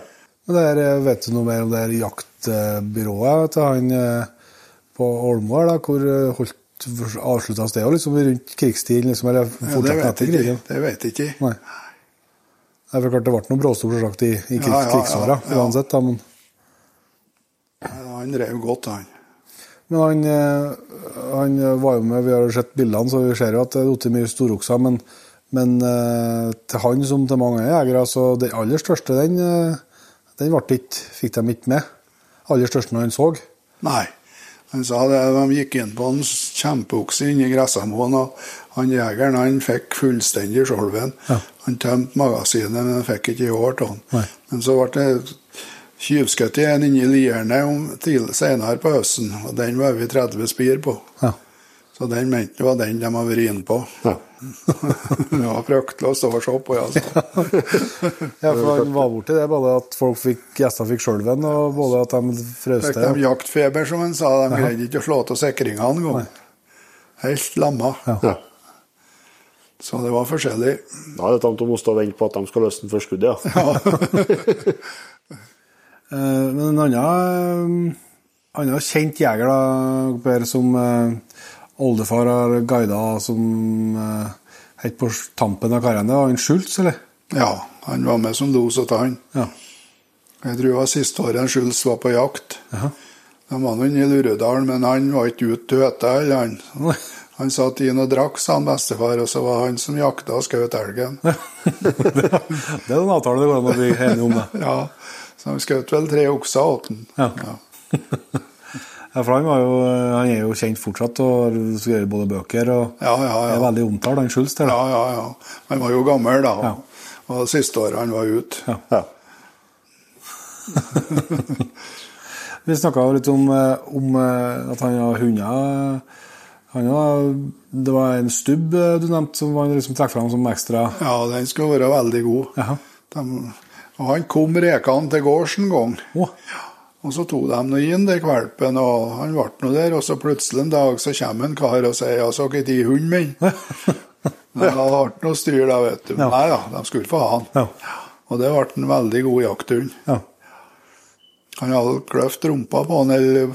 Men det her, eh, vet du noe mer om det her jaktbyrået til han eh, på Olmo her, da, hvor eh, holdt avslutta stedet liksom rundt krigstiden? Liksom, eller Ja, det fortsatt vet etter jeg ikke. Det vet jeg ikke. Nei. Det er for klart det ble noen selvsagt i, i krig, Ja, ja, krigsåra ja. uansett, da, men Han drev godt, han. Men han, eh, han var jo med, vi har jo sett bildene, så vi ser jo at det er falt mye storokser. Men, men eh, til han som til mange jegere, så den aller største, den, eh, den ikke, fikk de ikke med. Aller største når han så. Nei. Han sa det, de gikk inn på en kjempeokse inni Gressamoen, og han jegeren han fikk fullstendig skjolven. Ja. Han tømte magasinet, men han fikk ikke i hår, av han. Men så ble det tjuvskutt en inni lierne senere på høsten, og den var vi 30 spir på. Ja. Så den mente det var den de hadde vært inne på. Ja. [laughs] det var fryktelig å stå og se på, altså. [laughs] ja, for han var borti det, både at folk fikk, gjester fikk skjolven, og både at de frøs Fikk til. de jaktfeber, som han sa. De greide ikke å slå til sikringene engang. Helt lamma. Ja. Så det var forskjellig. Da er det tamt å måtte vente på at de skal løsne for skuddet, ja. [laughs] [laughs] Eh, Men en annen, eh, annen kjent jeger, da, Per, som eh, oldefar har guida som helt på tampen av karrieren, det var han Schultz, eller? Ja, han var med som los til han. Ja. Jeg tror det var siste året en Schultz var på jakt. Jaha. De var nå inne i Luredalen, men han var ikke ute til eller han. [laughs] Han satt inn og drakk, sa han bestefar, og så var han som jakta og skjøt elgen. [laughs] det er en avtale det går an å bli enig om, det. [laughs] Ja, så han skjøt vel tre okser åt han. Ja. [laughs] Ja, for han, var jo, han er jo kjent fortsatt og har skrevet både bøker og Ja, ja, ja. er veldig omtalt, han Schulz. Ja, ja, ja. Han var jo gammel da. Ja. Og det siste året han var ute. Ja. ja. Vi snakka litt om, eh, om eh, at han har hunder. Han har, det var en stubb eh, du nevnte som han liksom trakk fram som ekstra Ja, den skulle være veldig god. De, og han kom rekende til gårds en gang. Oh. Og så tok de nå inn den valpen, og han ble nå der. Og så plutselig en dag så kommer en kar og sier 'Jeg så ikke de hunden min'. [laughs] Men det ble noe styr da, vet du. Ja. Nei da, de skulle få ha han. Ja. Og det ble en veldig god jakthund. ja. Han hadde kløft rumpa på han, eller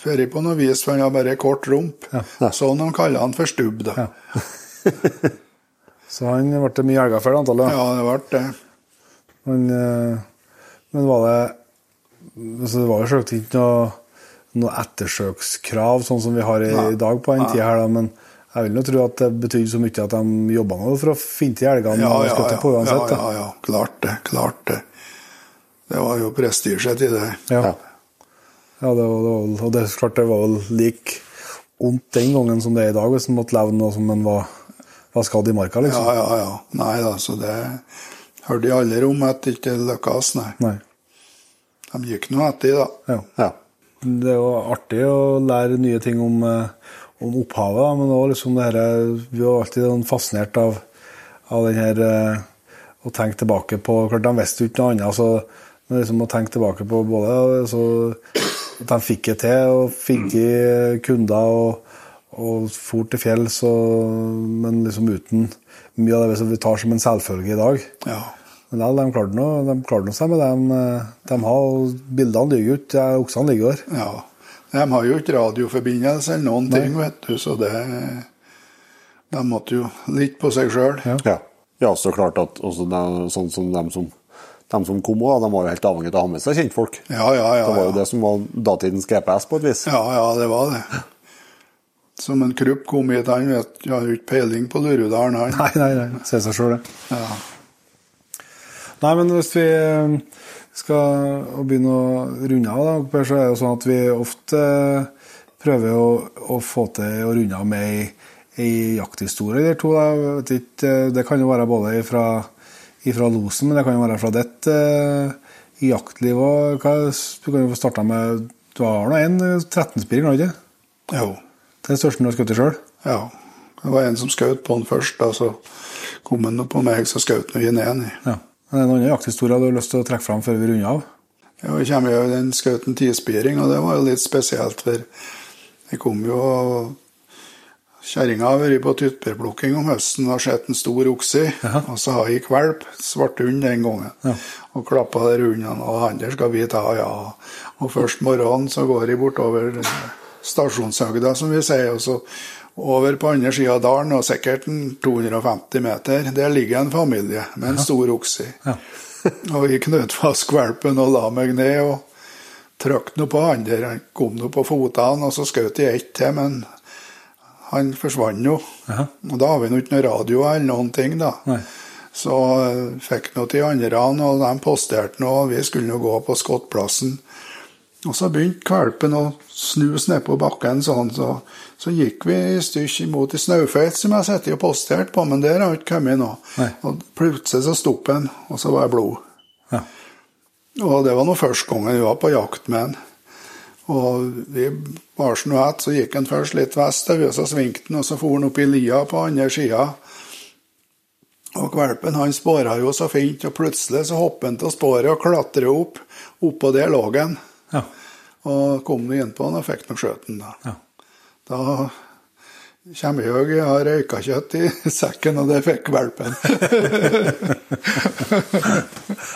før på noe vis, for han har bare kort rump. [laughs] Sånn de kaller han for stubb, da. Ja. [laughs] Så han ble det mye elger for antallet. Ja, det ble det. Men, eh, men var det altså Det var jo selvsagt ikke noe, noe ettersøkskrav, sånn som vi har i, i dag på den tida her, da, men jeg vil jo tro at det betydde så mye at de jobba nå for å finne til elgene Ja, ja, ja. på uansett. ja, ja, ja. Klart det. Klart det. Det var jo prestisje i det. Ja. Ja. Det var, det var, og det er klart det var vel like vondt den gangen som det er i dag, hvis en måtte leve noe som en var, var skadd i marka, liksom. Ja, ja, ja. Nei da, så det hørte jeg aldri om at det ikke lykkes, nei. Nei. De gikk nå etter, da. Ja. ja. Det er jo artig å lære nye ting om, eh, om opphavet, da, men også liksom det her, vi var alltid sånn fascinert av, av den her eh, å tenke tilbake på Klart, de visste jo ikke noe annet, så men liksom å tenke tilbake på både altså, at de fikk det til, og fikk i kunder og, og for til fjells, men liksom uten mye av det som vi tar som en selvfølge i dag. Ja. Men de klarte nå- de klarte noe seg med det de, de har. og Bildene ligger jo ikke, oksene ligger der. ja. De har jo ikke radioforbindelse eller noen ting, vet du, så det De måtte jo litt på seg sjøl. Ja. Ja. ja, så klart at også de, sånn som dem som de som kom òg, de var jo helt avhengig av å ha med seg kjentfolk. Ja, ja, ja. Det var jo det som var datidens GPS, på et vis. Ja, ja, det var det. Som en Krupp kom hit, han vet, har jo ikke peiling på Lurudalen, han. Nei, nei, nei. Sier seg sjøl, det. Ja. Nei, men hvis vi eh, skal begynne å runde av, da, så er det jo sånn at vi ofte eh, prøver å, å få til å runde av med ei, ei jakthistorie eller to. Da. Eh, det kan jo være både fra, losen, men det kan jo være fra ditt eh, jaktliv òg. Du kan jo få starta med Du har nå en 13-spiring, har du ikke? Jo. Den største du har skutt sjøl? Ja. Det var en som skjøt på den først, da, så kom han på meg, så skjøt han igjen en. Ja. Er det noen andre jakthistorier du har lyst til å trekke fram før vi runder av? Ja, jeg kommer jo den skjøt en tispiring, og det var jo litt spesielt, for jeg kom jo Kjerringa har vært på tyttebærplukking om høsten og sett en stor okse, og så har jeg kvalp, svart hund den gangen, Ja. og klappa der hundene, og han der skal vi ta, ja. Og først morgenen så går jeg bortover stasjonshøgda, som vi sier, og så over på andre sida av dalen, og sikkert en 250 meter, der ligger en familie med en stor okse. Ja. [laughs] og jeg knøt fast valpen og la meg ned og trykte noe på han der. Han kom nå på fotene, og så skjøt jeg ett til, men han forsvant jo. Og da har vi nå ikke noe radio eller noen ting, da. Nei. Så eh, fikk noe til andre, og de posterte noe, og vi skulle nå gå på skottplassen. Og så begynte kvalpen å snus ned på bakken sånn, så, så gikk vi i stykk imot ei snaufeit som jeg satt og postert på, men der har ikke kommet nå. Nei. Og plutselig så stoppet den, og så var det blod. Ja. Og det var nå første gangen vi var på jakt med han. Og vi var så gikk han først litt vestover, og så svingte han, og så for han opp i lia på andre sida. Og valpen han spåra jo så fint, og plutselig så hoppet han til sporet og klatrer opp. Oppå der lå han. Ja. Og kom du inn på han og fikk nok skjøt han, da. Ja. Da kommer jeg jeg har røykakjøtt i [laughs] sekken, og det fikk valpen. [laughs]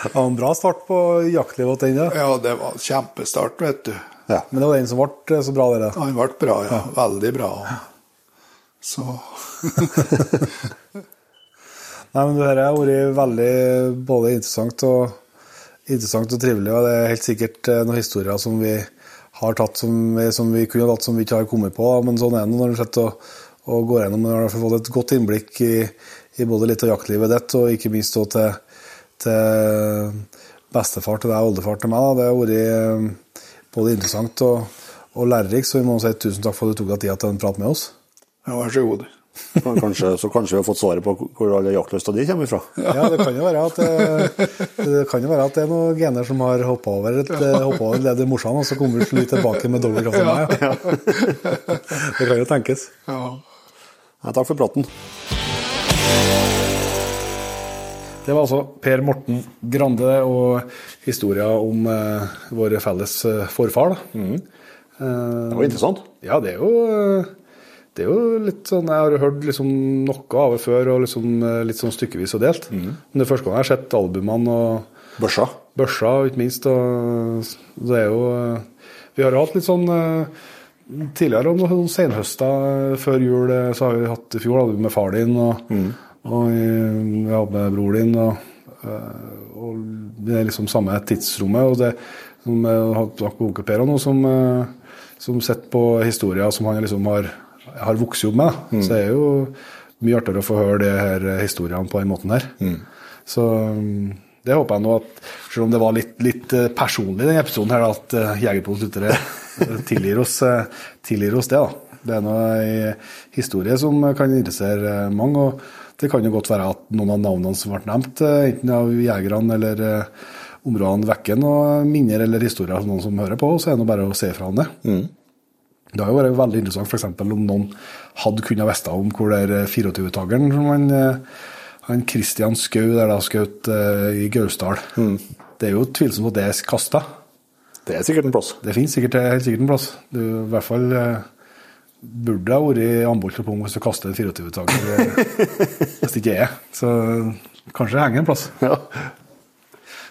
Det var en bra start på jaktlivet til den, ja. ja, det var kjempestart, vet du. Ja. Men det var den som ble så bra, dere. Ja, den ble bra, ja. Veldig bra. Så [laughs] Nei, men det her har vært veldig både interessant og, interessant og trivelig, og det er helt sikkert eh, noen historier som vi har tatt som, vi- som vi kunne tatt som vi ikke har kommet på, men sånn er det når du sitter og, og går gjennom. Du har fått et godt innblikk i, i både litt av jaktlivet ditt, og ikke minst til, til bestefar til deg og oldefar til meg. Da. Det har vært eh, både interessant og, og lærerikt, så vi må si tusen takk for at du tok deg tid til en prat med oss. ja, vær så god. Kanskje, så kanskje vi har fått svaret på hvor alle jaktlysta di kommer ifra. Ja, det kan jo være at det, det, kan jo være at det er noen gener som har hoppa over et hoppet over et ledd i morsan, og så kommer du slik tilbake med dobbelt kraft enn meg. Ja. [laughs] Det kan jo tenkes. Ja. Ja, takk for praten. Det var altså Per Morten Grande og historia om eh, vår felles eh, forfar. Da. Eh, Det var interessant. Ja, det er jo eh, det er jo litt sånn, Jeg har hørt liksom noe av det før, og liksom litt sånn stykkevis og delt. Men det første gang jeg har sett albumene og Børsa. børsa, ikke minst. Og det er jo Vi har jo hatt litt sånn Tidligere om eh, før jul, så har vi hatt i fjor hadde vi med far din, og, og jeg vi hadde med bror din. Og, eh, og det er liksom samme tidsrommet. og det som jeg har snakket med onkel Per noe som, eh, som sitter på historier som han liksom har, har vokst opp med. Mm. Så det er jo mye artigere å få høre de her historiene på den måten her. Så um, det håper jeg nå at, selv om det var litt, litt eh, personlig denne episoden, her, at uh, Jegerposten-lyttere [laughs] tilgir, oss, eh, tilgir oss det. da. Det er nå ei historie som kan interessere eh, mange. og Det kan jo godt være at noen av navnene som ble nevnt, eh, enten av jegerne eller eh, områdene, vekker noen minner eller historier av noen som hører på, så er det bare å se fra om det. Det har jo vært veldig interessant f.eks. om noen hadde kunnet visst om hvor det er 24-tageren som han, eh, han Christian Skau der da skjøt eh, i Gausdal. Det er jo tvilsomt at det er kasta. Det er sikkert en plass. Det finnes sikkert, helt sikkert en plass. Det er i hvert fall eh, burde ha vært og pung hvis du kaster en 24-tager eh, hvis det ikke er. Så kanskje det henger en plass. Ja.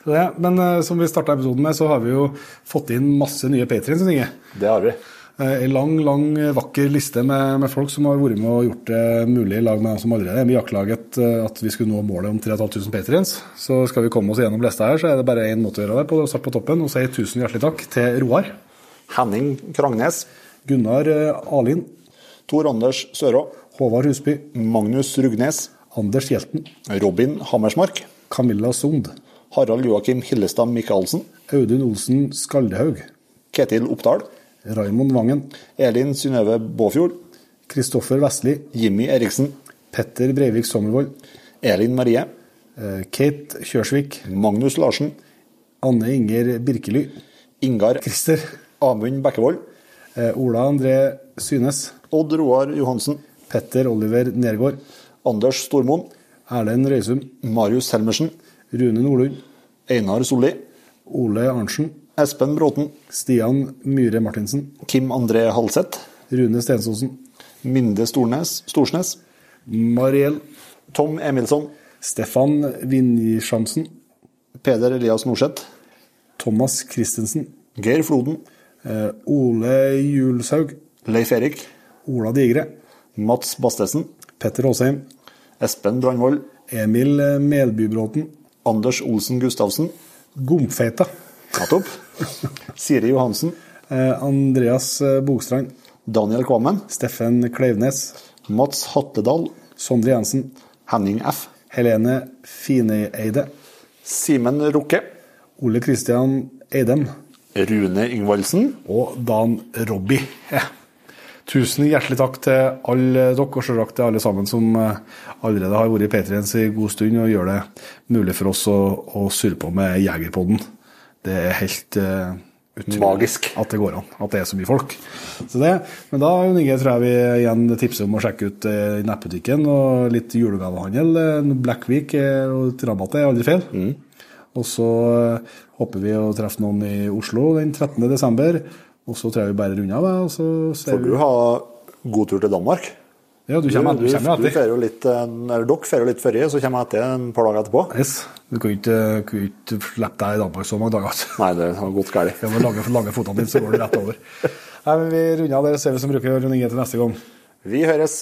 Det, men eh, som vi starta episoden med, så har vi jo fått inn masse nye patrions. Inge. Det har vi. En lang, lang, vakker liste med, med, folk som har vært med og gjort det mulig i lag med dem som allerede er med i jaktlaget, at vi skulle nå målet om 3500 patrients. Så skal vi komme oss gjennom lista her, så er det bare én måte å gjøre det på. Start på toppen og si tusen hjertelig takk til Roar. Henning Krangnes. Gunnar Alin. Tor Anders Sørå. Håvard Husby. Magnus Rugnes. Anders Hjelten. Robin Hammersmark. Camilla Sund. Harald Joakim Hillestad Michaelsen. Audun Olsen Skaldehaug. Ketil Oppdal. Raimond Vangen. Elin Synnøve Båfjord. Kristoffer Vestli. Jimmy Eriksen. Petter Breivik Sommervold. Elin Marie. Kate Kjørsvik. Magnus Larsen. Anne Inger Birkely. Ingar Christer. Amund Bekkevold. Ola André Synes. Odd Roar Johansen. Petter Oliver Nergård. Anders Stormoen. Erlend Røysum. Marius Helmersen. Rune Nordlund. Einar Solli. Ole Arntzen. Espen Bråten. Stian Myhre Martinsen. Kim André Halseth. Rune Stensosen. Minde Stornes, Storsnes. Mariell. Tom Emilsson. Stefan Vinjsjansen. Peder Elias Norseth. Thomas Christensen. Geir Floden. Eh, Ole Julshaug. Leif Erik. Ola Digre. Mats Bastesen. Petter Aasheim. Espen Brandvold. Emil Melbybråten. Anders Olsen Gustavsen. Gomfeita. Nettopp. [laughs] Siri Johansen. Eh, Andreas Bogstrand. Daniel Kvammen. Steffen Kleivnes. Mats Hattedal. Sondre Jensen. Henning F. Helene Fineeide. Simen Rukke. Ole Kristian Eidem. Rune Ingvaldsen. Og Dan Robby. Ja. Tusen hjertelig takk til alle dere, og selvsagt til alle sammen som allerede har vært i P3ens i god stund og gjør det mulig for oss å, å surre på med Jegerpodden. Det er helt uh, utrolig Magisk. at det går an. At det er så mye folk. Så det, men da Inge, tror jeg vi igjen tipser om å sjekke ut uh, nettbutikken og litt julegavehandel. Blackweek og rabatt er aldri feil. Og så uh, håper vi å treffe noen i Oslo den 13. desember. Og så tror jeg vi bare runder av. Og så ser Får du ha god tur til Danmark? Ja, du kommer, du, du, kommer du etter. fer jo litt, eh, eller Dere fer jo litt før, så kommer jeg etter en par dager etterpå. Yes. Du kan ikke, kan ikke slippe deg i Danmark så mange dager. Nei, det har gått galt. Ja, med lange, lange fotene dine, så går det rett over. Nei, men Vi runder av. der, ser vi som bruker Jon Inge til neste gang. Vi høres.